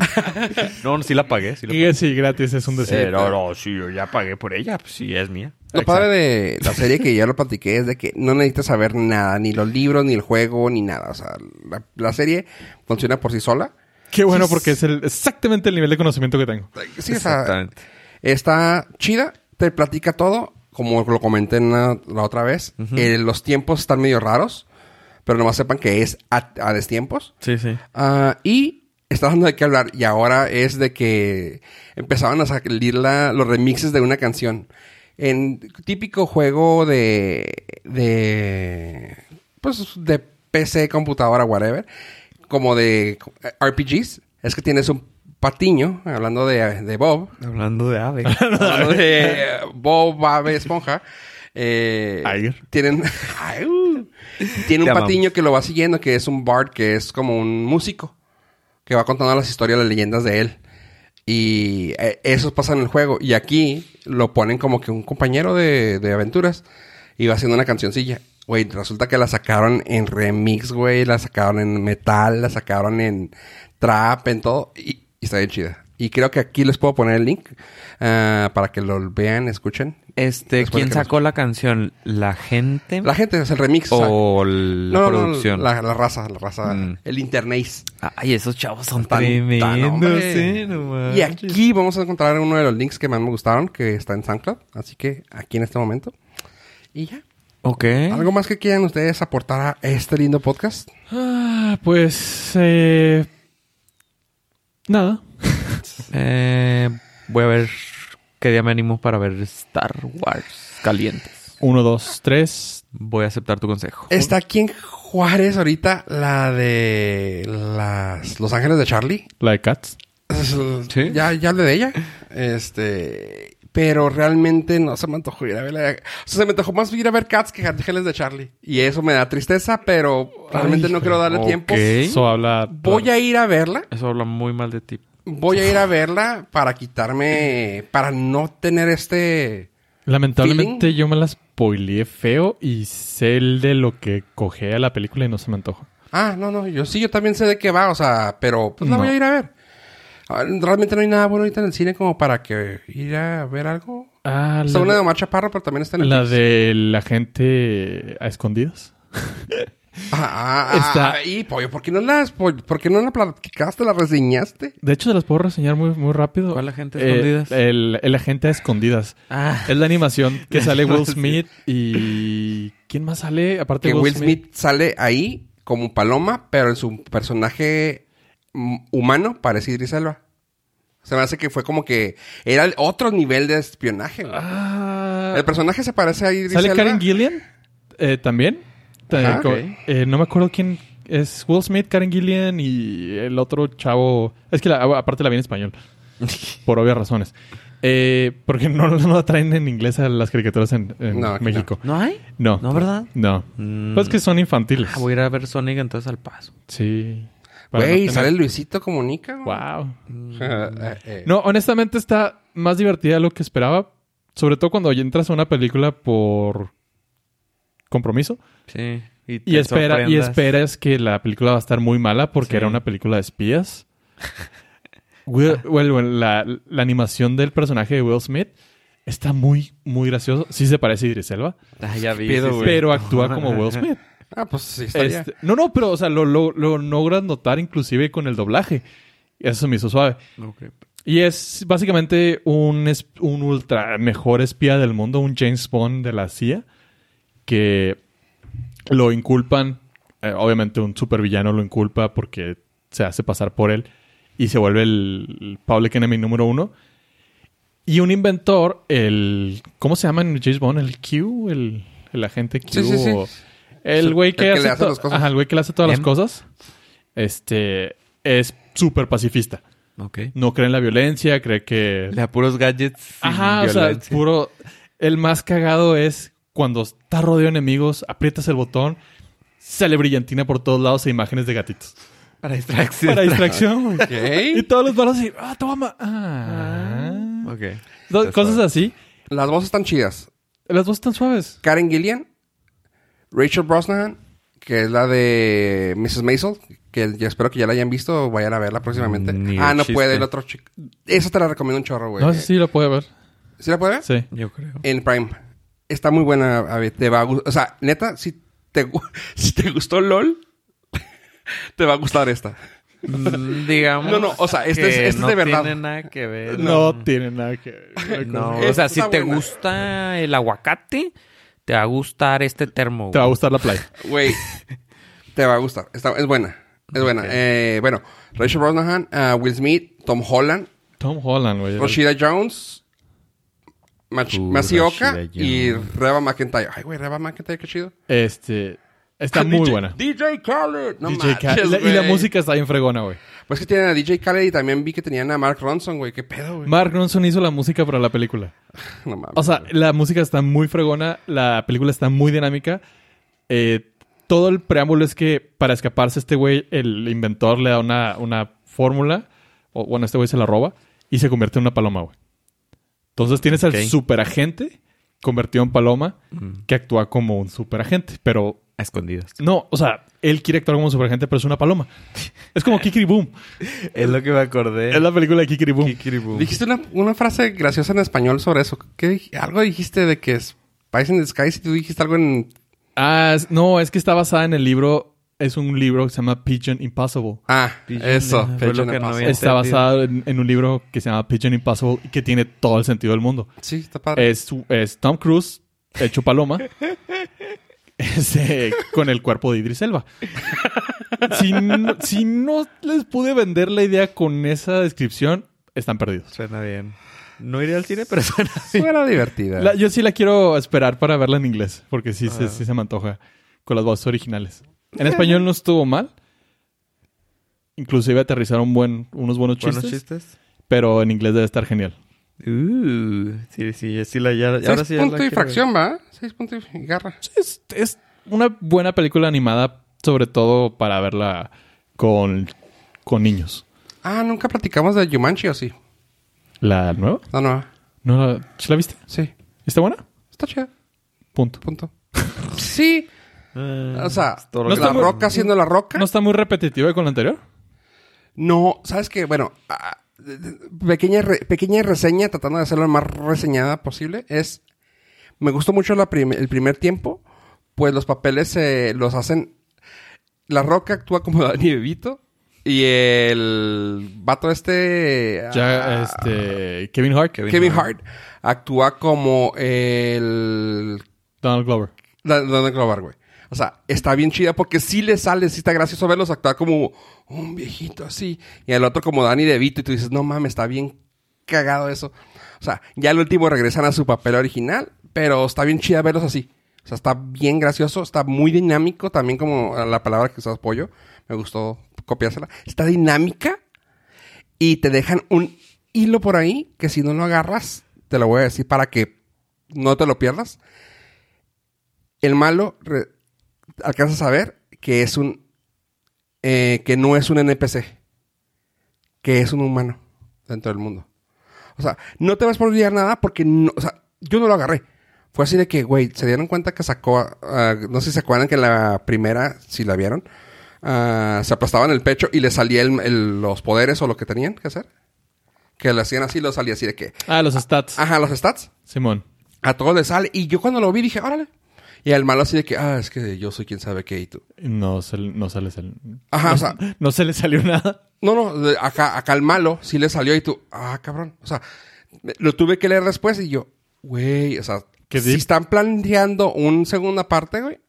no, sí la pagué. Sí la sí, gratis es un decir. Eh, no, no, sí, yo ya pagué por ella. Pues sí, es mía. Lo padre de la serie que ya lo platiqué es de que no necesitas saber nada, ni los libros, ni el juego, ni nada. O sea, la, la serie funciona por sí sola. Qué bueno porque es el, exactamente el nivel de conocimiento que tengo. Sí, Exactamente. está chida, te platica todo, como lo comenté en la, la otra vez. Eh, los tiempos están medio raros, pero nomás sepan que es a, a destiempos. Sí, sí. Ah, y está dando de qué hablar. Y ahora es de que empezaban a salir la- los remixes de una canción. En típico juego de. de. Pues de PC, computadora, whatever. Como de eh, RPGs. Es que tienes un patiño, hablando de, de Bob. Hablando de ave. hablando de Bob, Ave, Esponja. Eh, tienen. Ay, uh. tiene un amamos. patiño que lo va siguiendo, que es un bard, que es como un músico. Que va contando las historias, las leyendas de él. Y eh, eso pasa en el juego. Y aquí lo ponen como que un compañero de, de aventuras. Y va haciendo una cancioncilla. Güey, resulta que la sacaron en remix, güey. La sacaron en metal, la sacaron en trap, en todo. Y, y está bien chida. Y creo que aquí les puedo poner el link ah, para que lo vean, escuchen. Este, ¿quién sacó la canción? ¿La gente? La gente es el remix. o sea, ¿O la no, no, no, producción? la, la raza, la raza. Mm. El internet. Ay, esos chavos son Tan- tremendos. No Y aquí vamos a encontrar uno de los links que más me gustaron, que está en SoundCloud. Así que aquí en este momento. Y ya. Ok. ¿Algo más que quieran ustedes aportar a este lindo podcast? Ah, pues... Eh, nada. Eh, voy a ver qué día me animo para ver Star Wars calientes. Uno, dos, tres. Voy a aceptar tu consejo. Está aquí en Juárez ahorita la de las Los Ángeles de Charlie. La de Cats. Sí. Ya, ya hablé de ella. Este. Pero realmente no se me antojó ir a verla. O sea, se me antojó más ir a ver Cats que Ángeles de Charlie. Y eso me da tristeza, pero realmente no quiero darle tiempo. Eso habla... Voy a ir a verla. Eso habla muy mal de ti. Voy a ir a verla para quitarme. Para no tener este. Lamentablemente yo me la spoileé feo y sé el de lo que cogea la película y no se me antoja. Ah, no, no. Yo sí, yo también sé de qué va. O sea, pero pues la No. voy a ir a ver. Ah, Realmente no hay nada bueno ahorita en el cine como para que ir a ver algo. Ah, Está la, una de Omar Chaparro, pero también está en el la de la gente a escondidas. Ah, ah, Está- ah, y pollo, ¿por qué no las, por, por qué no la platicaste, la reseñaste? De hecho, se las puedo reseñar muy, muy rápido. ¿Cuál agente a Eh, escondidas? el, el agente a escondidas. Ah, Es la animación que sale Will. Smith y... ¿Quién más sale? Aparte Que de Will Smith sale ahí como paloma, pero en su personaje humano parece Idris Elba. Se me hace que fue como que era otro nivel de espionaje. Ah, El personaje se parece a Idris ¿Sale Elba. Karen Gillian? Eh, ¿También? Eh, eh, no me acuerdo quién es Will Smith, Karen Gillian y el otro chavo... Es que la- aparte la vi en español. por obvias razones. Eh, porque no, no la traen en inglés a las caricaturas en, en No, México. ¿no hay? No. ¿No, verdad? No. Mm. Pues que son infantiles. Ah, voy a ir a ver Sonic entonces al paso. Sí. No Güey, tener- sale Luisito Comunica. güey. Wow. Eh, eh. No, honestamente está más divertida de lo que esperaba. Sobre todo cuando entras a una película por compromiso. Sí. Y, Y, espera, y esperas que la película va a estar muy mala porque Sí. era una película de espías. Will- well, well, la, la animación del personaje de Will Smith está muy, muy gracioso. Sí se parece a Idris Elba, Ah, ya vi. Sí, sí. pero actúa como Will Smith. Ah, pues sí, estaría. Este, no, no, pero o sea, lo, lo, lo logras notar inclusive con el doblaje. Eso se me hizo suave. Y es básicamente un, un ultra mejor espía del mundo, un James Bond de la CIA, que lo inculpan, eh, obviamente un supervillano lo inculpa porque se hace pasar por él y se vuelve el, el public enemy número uno. Y un inventor, el... ¿Cómo se llama en James Bond? ¿El Q? ¿El, el agente Q? Sí, sí, sí. o- El güey que, el que hace le hace las cosas. Ajá, el güey que le hace todas las cosas. Este... Es súper pacifista. Ok. No cree en la violencia, cree que... Le da puros gadgets. sin Ajá, o sea, puro... El más cagado es cuando está rodeado de enemigos, aprietas el botón, sale brillantina por todos lados e imágenes de gatitos. Para distracción. Para distracción, güey. Y Ok. todos los balos así, ah, toma. Ah. Ok. Do- Está Cosas así. Las voces están chidas. Las voces están suaves. Karen Gillian, Rachel Brosnahan, que es la de Mrs. Maisel, que ya espero que ya la hayan visto o vayan a verla próximamente. Ni ah, no chiste. puede, el otro chico. Esa te la recomiendo un chorro, güey. No si lo puede ver. ¿Sí la puede ver? Sí. Yo creo. En Prime. Está muy buena, a ver, te va a gustar. O sea, neta, si te, si te gustó LOL, te va a gustar esta. Mm, digamos. No, no, o sea, este que es- este es no de verdad. tiene nada que ver. No, tiene nada que ver. No, o sea, si te buena. gusta el aguacate, te va a gustar este termo. Te va a gustar la playa. Güey, te va a gustar. Está, es buena. Es buena. Eh, bueno, Rachel Brosnahan, ah, Will Smith, Tom Holland, Tom Holland, güey. Rashida Jones, Mach- Uh, Masioka Rashida y Jones. Reba McIntyre. Ay, güey, Reba McIntyre, qué chido. Este. Está muy DJ buena. DJ Khaled. No DJ manches, Khaled. y, la, música está bien fregona, güey. Pues que tienen a DJ Khaled y también vi que tenían a Mark Ronson, güey. Qué pedo, güey. Mark Ronson hizo la música para la película. No mames. O sea, güey. la música está muy fregona, la película está muy dinámica. Eh, todo el preámbulo es que para escaparse este güey, el inventor le da una, una fórmula, o bueno, este güey se la roba y se convierte en una paloma, güey. Entonces tienes Ok. al superagente convertido en paloma que actúa como un superagente, pero A escondidas. no, o sea, él quiere actuar como un superagente, pero es una paloma. Es como Kikiri Boom. Es lo que me acordé. Es la película de Kikiri Boom. Dijiste una, una frase graciosa en español sobre eso. ¿Qué Algo dijiste de que es Spice in the Sky. Si tú dijiste algo en. Ah, no, es que está basada en el libro, es un libro que se llama Pigeon Impossible. Ah, Pigeon, eso. fue lo Pigeon que no había- Está basado en, en un libro que se llama Pigeon Impossible y que tiene todo el sentido del mundo. Sí, está padre. Es, es Tom Cruise hecho paloma este, con el cuerpo de Idris Elba. Si no, si no les pude vender la idea con esa descripción, están perdidos. Suena bien. No iré al cine, pero suena. Suena divertida. La- yo sí la quiero esperar para verla en inglés, porque sí, se- Ah. sí se me antoja con las voces originales. En español no estuvo mal. Inclusive aterrizaron buen, unos buenos chistes, Buenos chistes. pero en inglés debe estar genial. Uh, sí, sí, sí, la, ya, ahora Seis sí ya la puntos y fracción, ¿va? Seis puntos y garra. Es, es una buena película animada, sobre todo para verla con, con niños. Ah, nunca platicamos de Jumanji, ¿o sí? ¿La nueva? No, no. ¿No la, ¿sí la viste? Sí. ¿Está buena? Está chida. Punto. Punto. sí. Ver. O sea, no la muy- roca siendo la roca. ¿No está muy repetitiva con la anterior? No, ¿sabes qué? Bueno, ah, pequeña, re- pequeña reseña, tratando de hacerlo lo más reseñada posible, es... Me gustó mucho la prim- el primer tiempo, pues los papeles eh, los hacen... La Roca actúa como Danny Bebito. Y el vato este... Ya, ah, este. Kevin Hart. Kevin, Hart actúa como el... Donald Glover. Donald Glover, güey. O sea, está bien chida porque sí le sale, sí está gracioso verlos actuar como un viejito así. Y el otro como Danny DeVito. Y tú dices, no mames, está bien cagado eso. O sea, ya al último regresan a su papel original. Pero está bien chida verlos así. O sea, está bien gracioso. Está muy dinámico. También como la palabra que usas pollo. Me gustó copiársela. Está dinámica. Y te dejan un hilo por ahí que si no lo agarras, te lo voy a decir para que no te lo pierdas. El malo alcanzas a ver que es un eh, que no es un NPC, que es un humano dentro del mundo. O sea, no te vas a olvidar nada porque no, o sea, yo no lo agarré. Fue así de que, güey, se dieron cuenta que sacó, ah, no sé si se acuerdan que en la primera, si la vieron, ah, se aplastaban el pecho y le salía el- el- los poderes o lo que tenían que hacer. Que le hacían así, lo salía así de que, Ah, los stats. ajá, los stats. Simón. A todos les sale. Y yo cuando lo vi dije, órale. Y el malo así de que, ah, es que yo soy quien sabe qué y tú. No, se, no sale. sal- Ajá, o sea, No se le salió nada. no, no, acá, acá el malo sí le salió y tú, ah, cabrón. O sea, lo tuve que leer después y yo, güey, o sea, Qué si deep. están planeando un segunda parte, güey.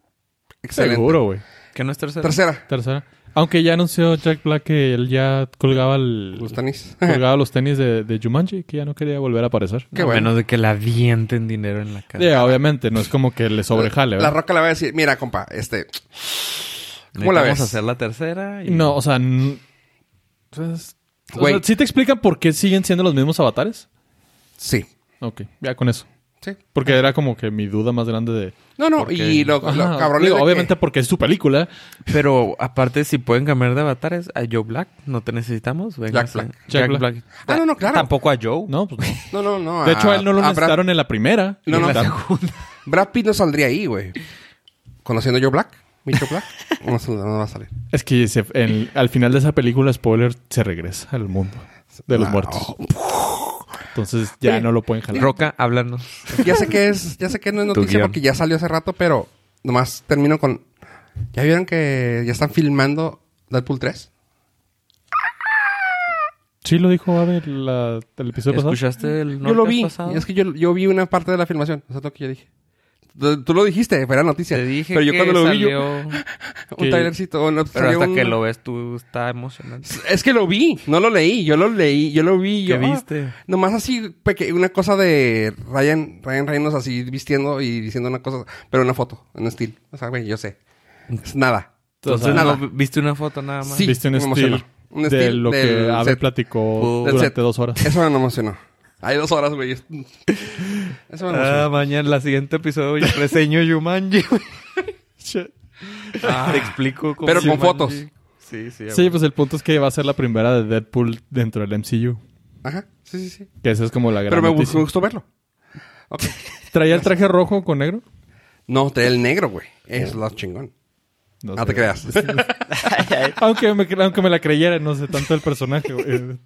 Excelente. Seguro, güey. ¿Que no es tercera? Tercera, Tercera. Aunque ya anunció Jack Black que él ya colgaba, el, los tenis. colgaba los tenis de, de Jumanji, que ya no quería volver a aparecer. Qué a bueno. menos de que la avienten dinero en la cara. Ya, obviamente, no es como que le sobrejale, La roca le va a decir, mira, compa, este, ¿cómo la Vamos ves? a hacer la tercera y... No, o sea, pues, o Güey. sea, ¿sí te explican por qué siguen siendo los mismos avatares? Sí, Ok, ya con eso. Sí. Porque era como que mi duda más grande de... No, no, Porque- y lo, lo Ajá, cabrón digo, obviamente que- porque es su película. Pero aparte, si pueden cambiar de avatares, a Joe Black no te necesitamos. Venga, Jack Black. Jack Black. Ah, no, no, claro. Tampoco a Joe. No, pues no. No, no, no. De hecho, a- a él no lo a Brad- necesitaron en la primera. No, no. en la- Brad Pitt no saldría ahí, güey. Conociendo yo Black, Micho Black, no, va a salir. Es que se- en- al final de esa película, spoiler, se regresa al mundo de los Ah, muertos. oh, Entonces ya no lo pueden jalar. Roca, háblanos. Ya sé que es, ya sé que no es noticia porque ya salió hace rato, pero nomás termino con. ¿Ya vieron que ya están filmando Deadpool 3? Sí, lo dijo Ave el episodio pasado. ¿Escuchaste el yo lo vi. Pasado? Es que yo, yo vi una parte de la filmación. Eso es lo que yo dije. Tú, lo dijiste, fue la noticia. Te dije pero yo que cuando lo vi, yo, un trailercito. no, Pero hasta un- que lo ves tú está emocionante. Es que lo vi, no lo leí, yo lo leí, yo lo vi. ¿Qué yo, ah, viste? nomás así, peque- una cosa de Ryan, Ryan Reynolds así vistiendo y diciendo una cosa, pero una foto, en estilo. O sea, güey, yo sé. Es nada. Entonces, nada. ¿no viste una foto nada más? Sí. Viste un estilo. Un de lo que Ave platicó durante set. dos horas. Eso me emocionó. Hay dos horas, güey. Eso me Ah, mañana, la siguiente episodio, yo reseño Jumanji. Shit. Te explico cómo Pero con Jumanji- fotos. Sí, sí. Sí, pues el punto es que va a ser la primera de Deadpool dentro del MCU. Ajá, sí, sí, sí. Que esa es como la gran Pero me, noticia. gustó verlo. Ok. ¿Traía el traje rojo con negro? No, trae el negro, güey. Es lo chingón. No, sé. te creas. aunque, me, aunque me la creyera, no sé tanto el personaje. güey.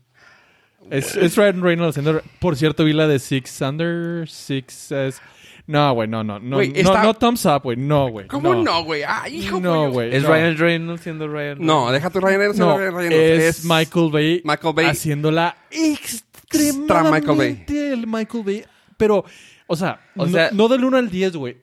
Es, es Ryan Reynolds haciendo... Por cierto, vi la de Six Under... Six... es- No, güey, no, no. No, Güey, no, está- no thumbs up, güey. No, güey. ¿Cómo no, güey? Ah, hijo, No, güey. ¿Es no. Ryan Reynolds siendo Ryan No, deja tu Ryan Reynolds. No, Ryan Reynolds. es, Michael Bay, Michael Bay. haciéndola extremadamente Michael Bay. el Michael Bay. Pero, o sea, O no, sea- no del 1 al 10, güey.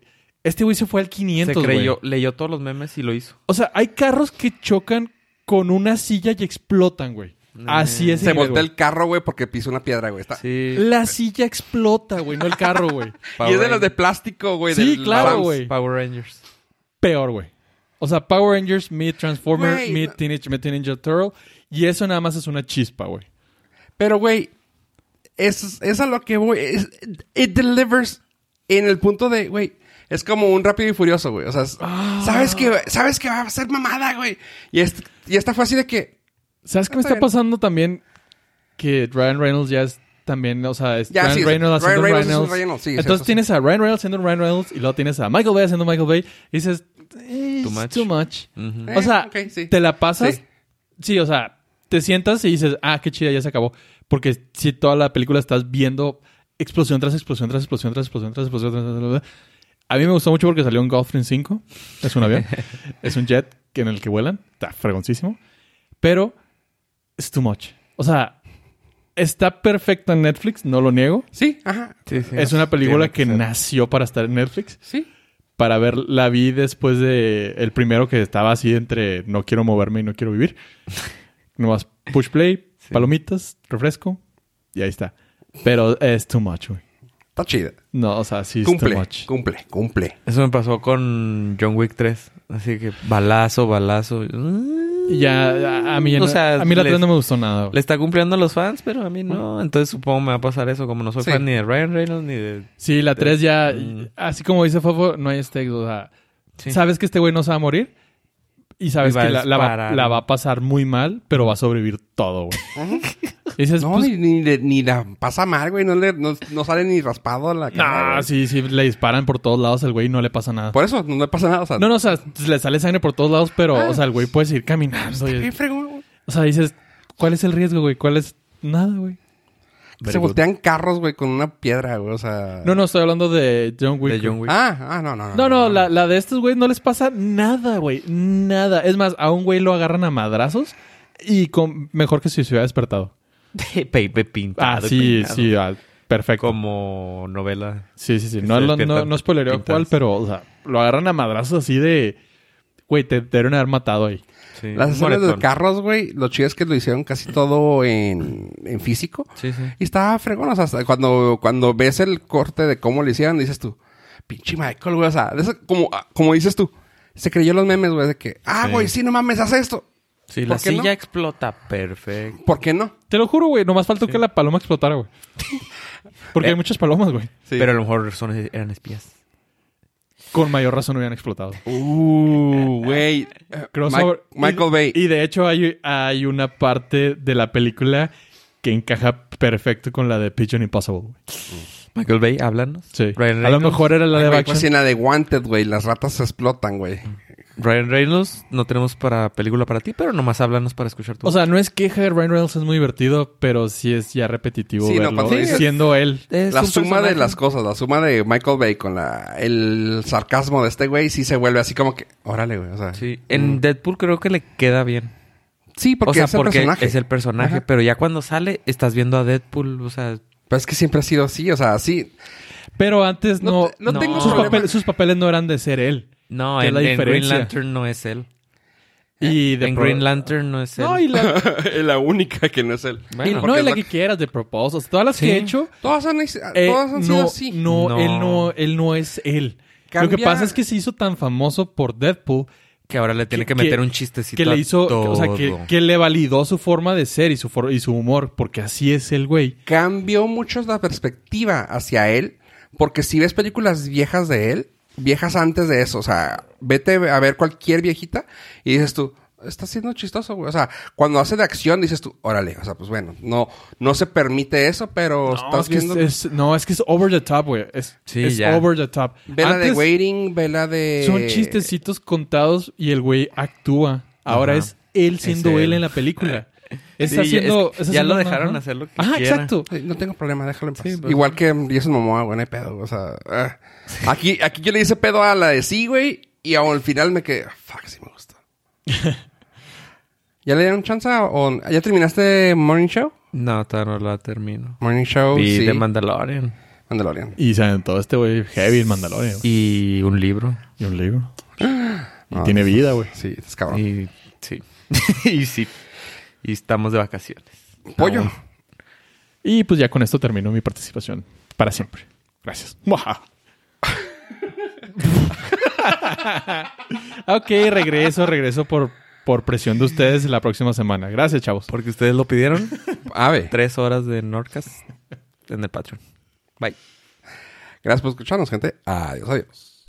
Este güey se fue al Se 500, creyó, güey. leyó todos los memes y lo hizo. O sea, hay carros que chocan con una silla y explotan, güey. Así es. Se voltea güey. el carro, güey, porque pisó una piedra, güey. Está... Sí. La silla explota, güey, no el carro, güey. Y es de las de plástico, güey. Sí, del claro, güey. Power Rangers. Peor, güey. O sea, Power Rangers, Meet Transformer, Güey, Meet no- Teenage Mutant Ninja Turtle. Y eso nada más es una chispa, güey. Pero, güey, es, es a lo que voy. Es- it delivers en el punto de, güey, es como un rápido y furioso, güey. O sea, es- Ah. sabes que sabes que va a ser mamada, güey. Y, este- y esta fue así de que, ¿Sabes qué me Está pasando también? Que Ryan Reynolds ya es también, o sea, es Ya, Ryan sí, Reynolds Ryan haciendo Reynolds un Reynolds. Ryan Reynolds, sí, Entonces tienes a Ryan Reynolds haciendo Ryan Reynolds y luego tienes a Michael Bay haciendo Michael Bay y dices, Too much. too much. O sea, Eh, sí. te la pasas. Sí. Sí. o sea, te sientas y dices, ah, qué chida, ya se acabó. Porque si toda la película estás viendo explosión tras explosión tras explosión tras explosión tras explosión tras explosión, A mí me gustó mucho porque salió un Gulfstream 5. Es un avión. es un jet que en el que vuelan. Está fregoncísimo. Pero es too much. O sea, está perfecto en Netflix, no lo niego. Sí, ajá. Sí, sí. es una película que nació para estar en Netflix. Sí. Para ver, la vi después de el primero que estaba así entre no quiero moverme y no quiero vivir. Nomás push play, Sí. palomitas, refresco y ahí está. Pero es too much, güey. Está chida. No, o sea, sí es Cumple, too much. cumple, cumple. Eso me pasó con John Wick 3. Así que balazo, balazo. Y Ya, a- mí, ya O no- sea, a mí la les- 3 no me gustó nada. güey. Le está cumpliendo a los fans, pero a mí no. Entonces supongo me va a pasar eso. Como no soy Sí. fan ni de Ryan Reynolds ni de... Sí, la 3 ya, Mm. así como dice Fofo, no hay stakes. O sea, Sí. sabes que este güey no se va a morir y sabes Y que la, la va, la va a pasar muy mal, pero va a sobrevivir todo, güey. Dices, No, pues, ni, ni, le- ni la pasa mal, güey. No, le, no, no sale ni raspado a la cara. no, güey. sí, sí, le disparan por todos lados al güey y no le pasa nada. Por eso, no le pasa nada. O sea, No, no, o sea, le sale sangre por todos lados, pero, Ah. o sea, el güey puede seguir caminando. y- o sea, dices, ¿cuál es el riesgo, güey? ¿Cuál es? Nada, güey. Se voltean carros, güey, con una piedra, güey. O sea. No, no, estoy hablando de John Wick. De John. Wick. Ah, ah, no, no, no. No, no, la, la de estos güey no les pasa nada, güey. Nada. Es más, a un güey lo agarran a madrazos y con, mejor que si se hubiera despertado. De Pepe pintado. Ah, sí, peinado. sí, ah, perfecto. Como novela. Sí, sí, sí. No, se no, no, spoilereo cuál, pero, o sea, lo agarran a madrazos así de. Güey, te te deben haber matado ahí. Sí. Las escenas de carros, güey, lo chido es que lo hicieron casi todo en, en físico. Sí, sí. Y estaba fregón, o sea, hasta cuando, cuando ves el corte de cómo lo hicieron, dices tú, pinche Michael, güey, o sea, de como, ah, como dices tú, se creyó los memes, güey, de que, ah, güey, sí, no mames, haz esto. Sí, ¿Por la silla no? explota perfecto. ¿Por qué no? Te lo juro, güey. Nomás faltó que la paloma explotara, güey. Porque Eh. hay muchas palomas, güey. Sí. Pero a lo mejor son, eran espías. Con mayor razón hubieran explotado. Uh, güey. Crossover. Mi- Michael Y- Bay. Y de hecho hay, hay una parte de la película que encaja perfecto con la de Pigeon Impossible, güey. Michael Bay, háblanos. Sí. Ryan A lo mejor era la Ay, de güey, pues en la de Wanted, güey, las ratas se explotan, güey. Ryan Reynolds, no tenemos para película para ti, pero nomás háblanos para escuchar tu O sea, no es queja Ryan Reynolds, es muy divertido, pero sí es ya repetitivo Sí, no, verlo cuando dices- siendo él. Es La suma de las cosas, la suma de Michael Bay con la, el sarcasmo de este güey, sí se vuelve así como que, órale, güey, o sea. Sí. En Deadpool creo que le queda bien. Sí, porque o sea, es el porque personaje. es el personaje, Ajá. pero ya cuando sale estás viendo a Deadpool, o sea, Pero es que siempre ha sido así, o sea, sí. Pero antes No no... te- no no. tengo sus papeles no eran de ser él. No, ¿Qué es en, la en Green? Lantern no es él. Y de en pro- Green Lantern no es él. No, y la, es la única que no es él. Bueno. y- Porque no, y es la que quieras de Proposals. Todas las Sí. que he hecho... Todas han, eh, todas han sido no, así. no, No. él no, él no es él. Lo que pasa es que se hizo tan famoso por Deadpool que ahora le tiene que- que, meter que- un chistecito que le a hizo, todo. o sea, que, que le validó su forma de ser y su, for- y su humor, porque así es el güey. Cambió mucho la perspectiva hacia él, porque si ves películas viejas de él, viejas antes de eso, o sea, vete a ver cualquier viejita y dices tú, está siendo chistoso, güey. O sea, cuando hace de acción dices tú, órale, o sea, pues bueno, no, no se permite eso, pero No, estás es que es, viendo... es- no, es que es over the top, güey. Es, Sí, es ya. over the top. Ve la de Waiting, ve la de... Son chistecitos contados y el güey actúa. Ahora Ajá. es él siendo Es él. él. en la película. Sí, Está ya- haciendo, es- está ya lo dejaron ajá. hacer lo que Ajá, quiera. exacto. Sí, no tengo problema, déjalo en paz. Sí, pues- Igual que Jason Momoa, güey, no hay pedo, o sea... ah. Aquí, aquí yo le hice pedo a la de sí, güey, y al final me quedé, fuck, sí me gustó. ¿Ya le dieron chance o ya terminaste Morning Show? No, todavía no la termino. Morning Show, sí. The Mandalorian. Mandalorian. Y se aventó este güey heavy en Mandalorian. Y un libro. Y un libro. Y No, tiene vida, güey. Sí, es cabrón. Y sí. y sí. Y estamos de vacaciones. Pollo. Y pues ya con esto termino mi participación. Para siempre. Gracias. Ok, regreso, regreso por, por presión de ustedes la próxima semana. Gracias, chavos. Porque ustedes lo pidieron. Ave. Tres horas de Nordcast en el Patreon. Bye. Gracias por escucharnos, gente. Adiós, adiós.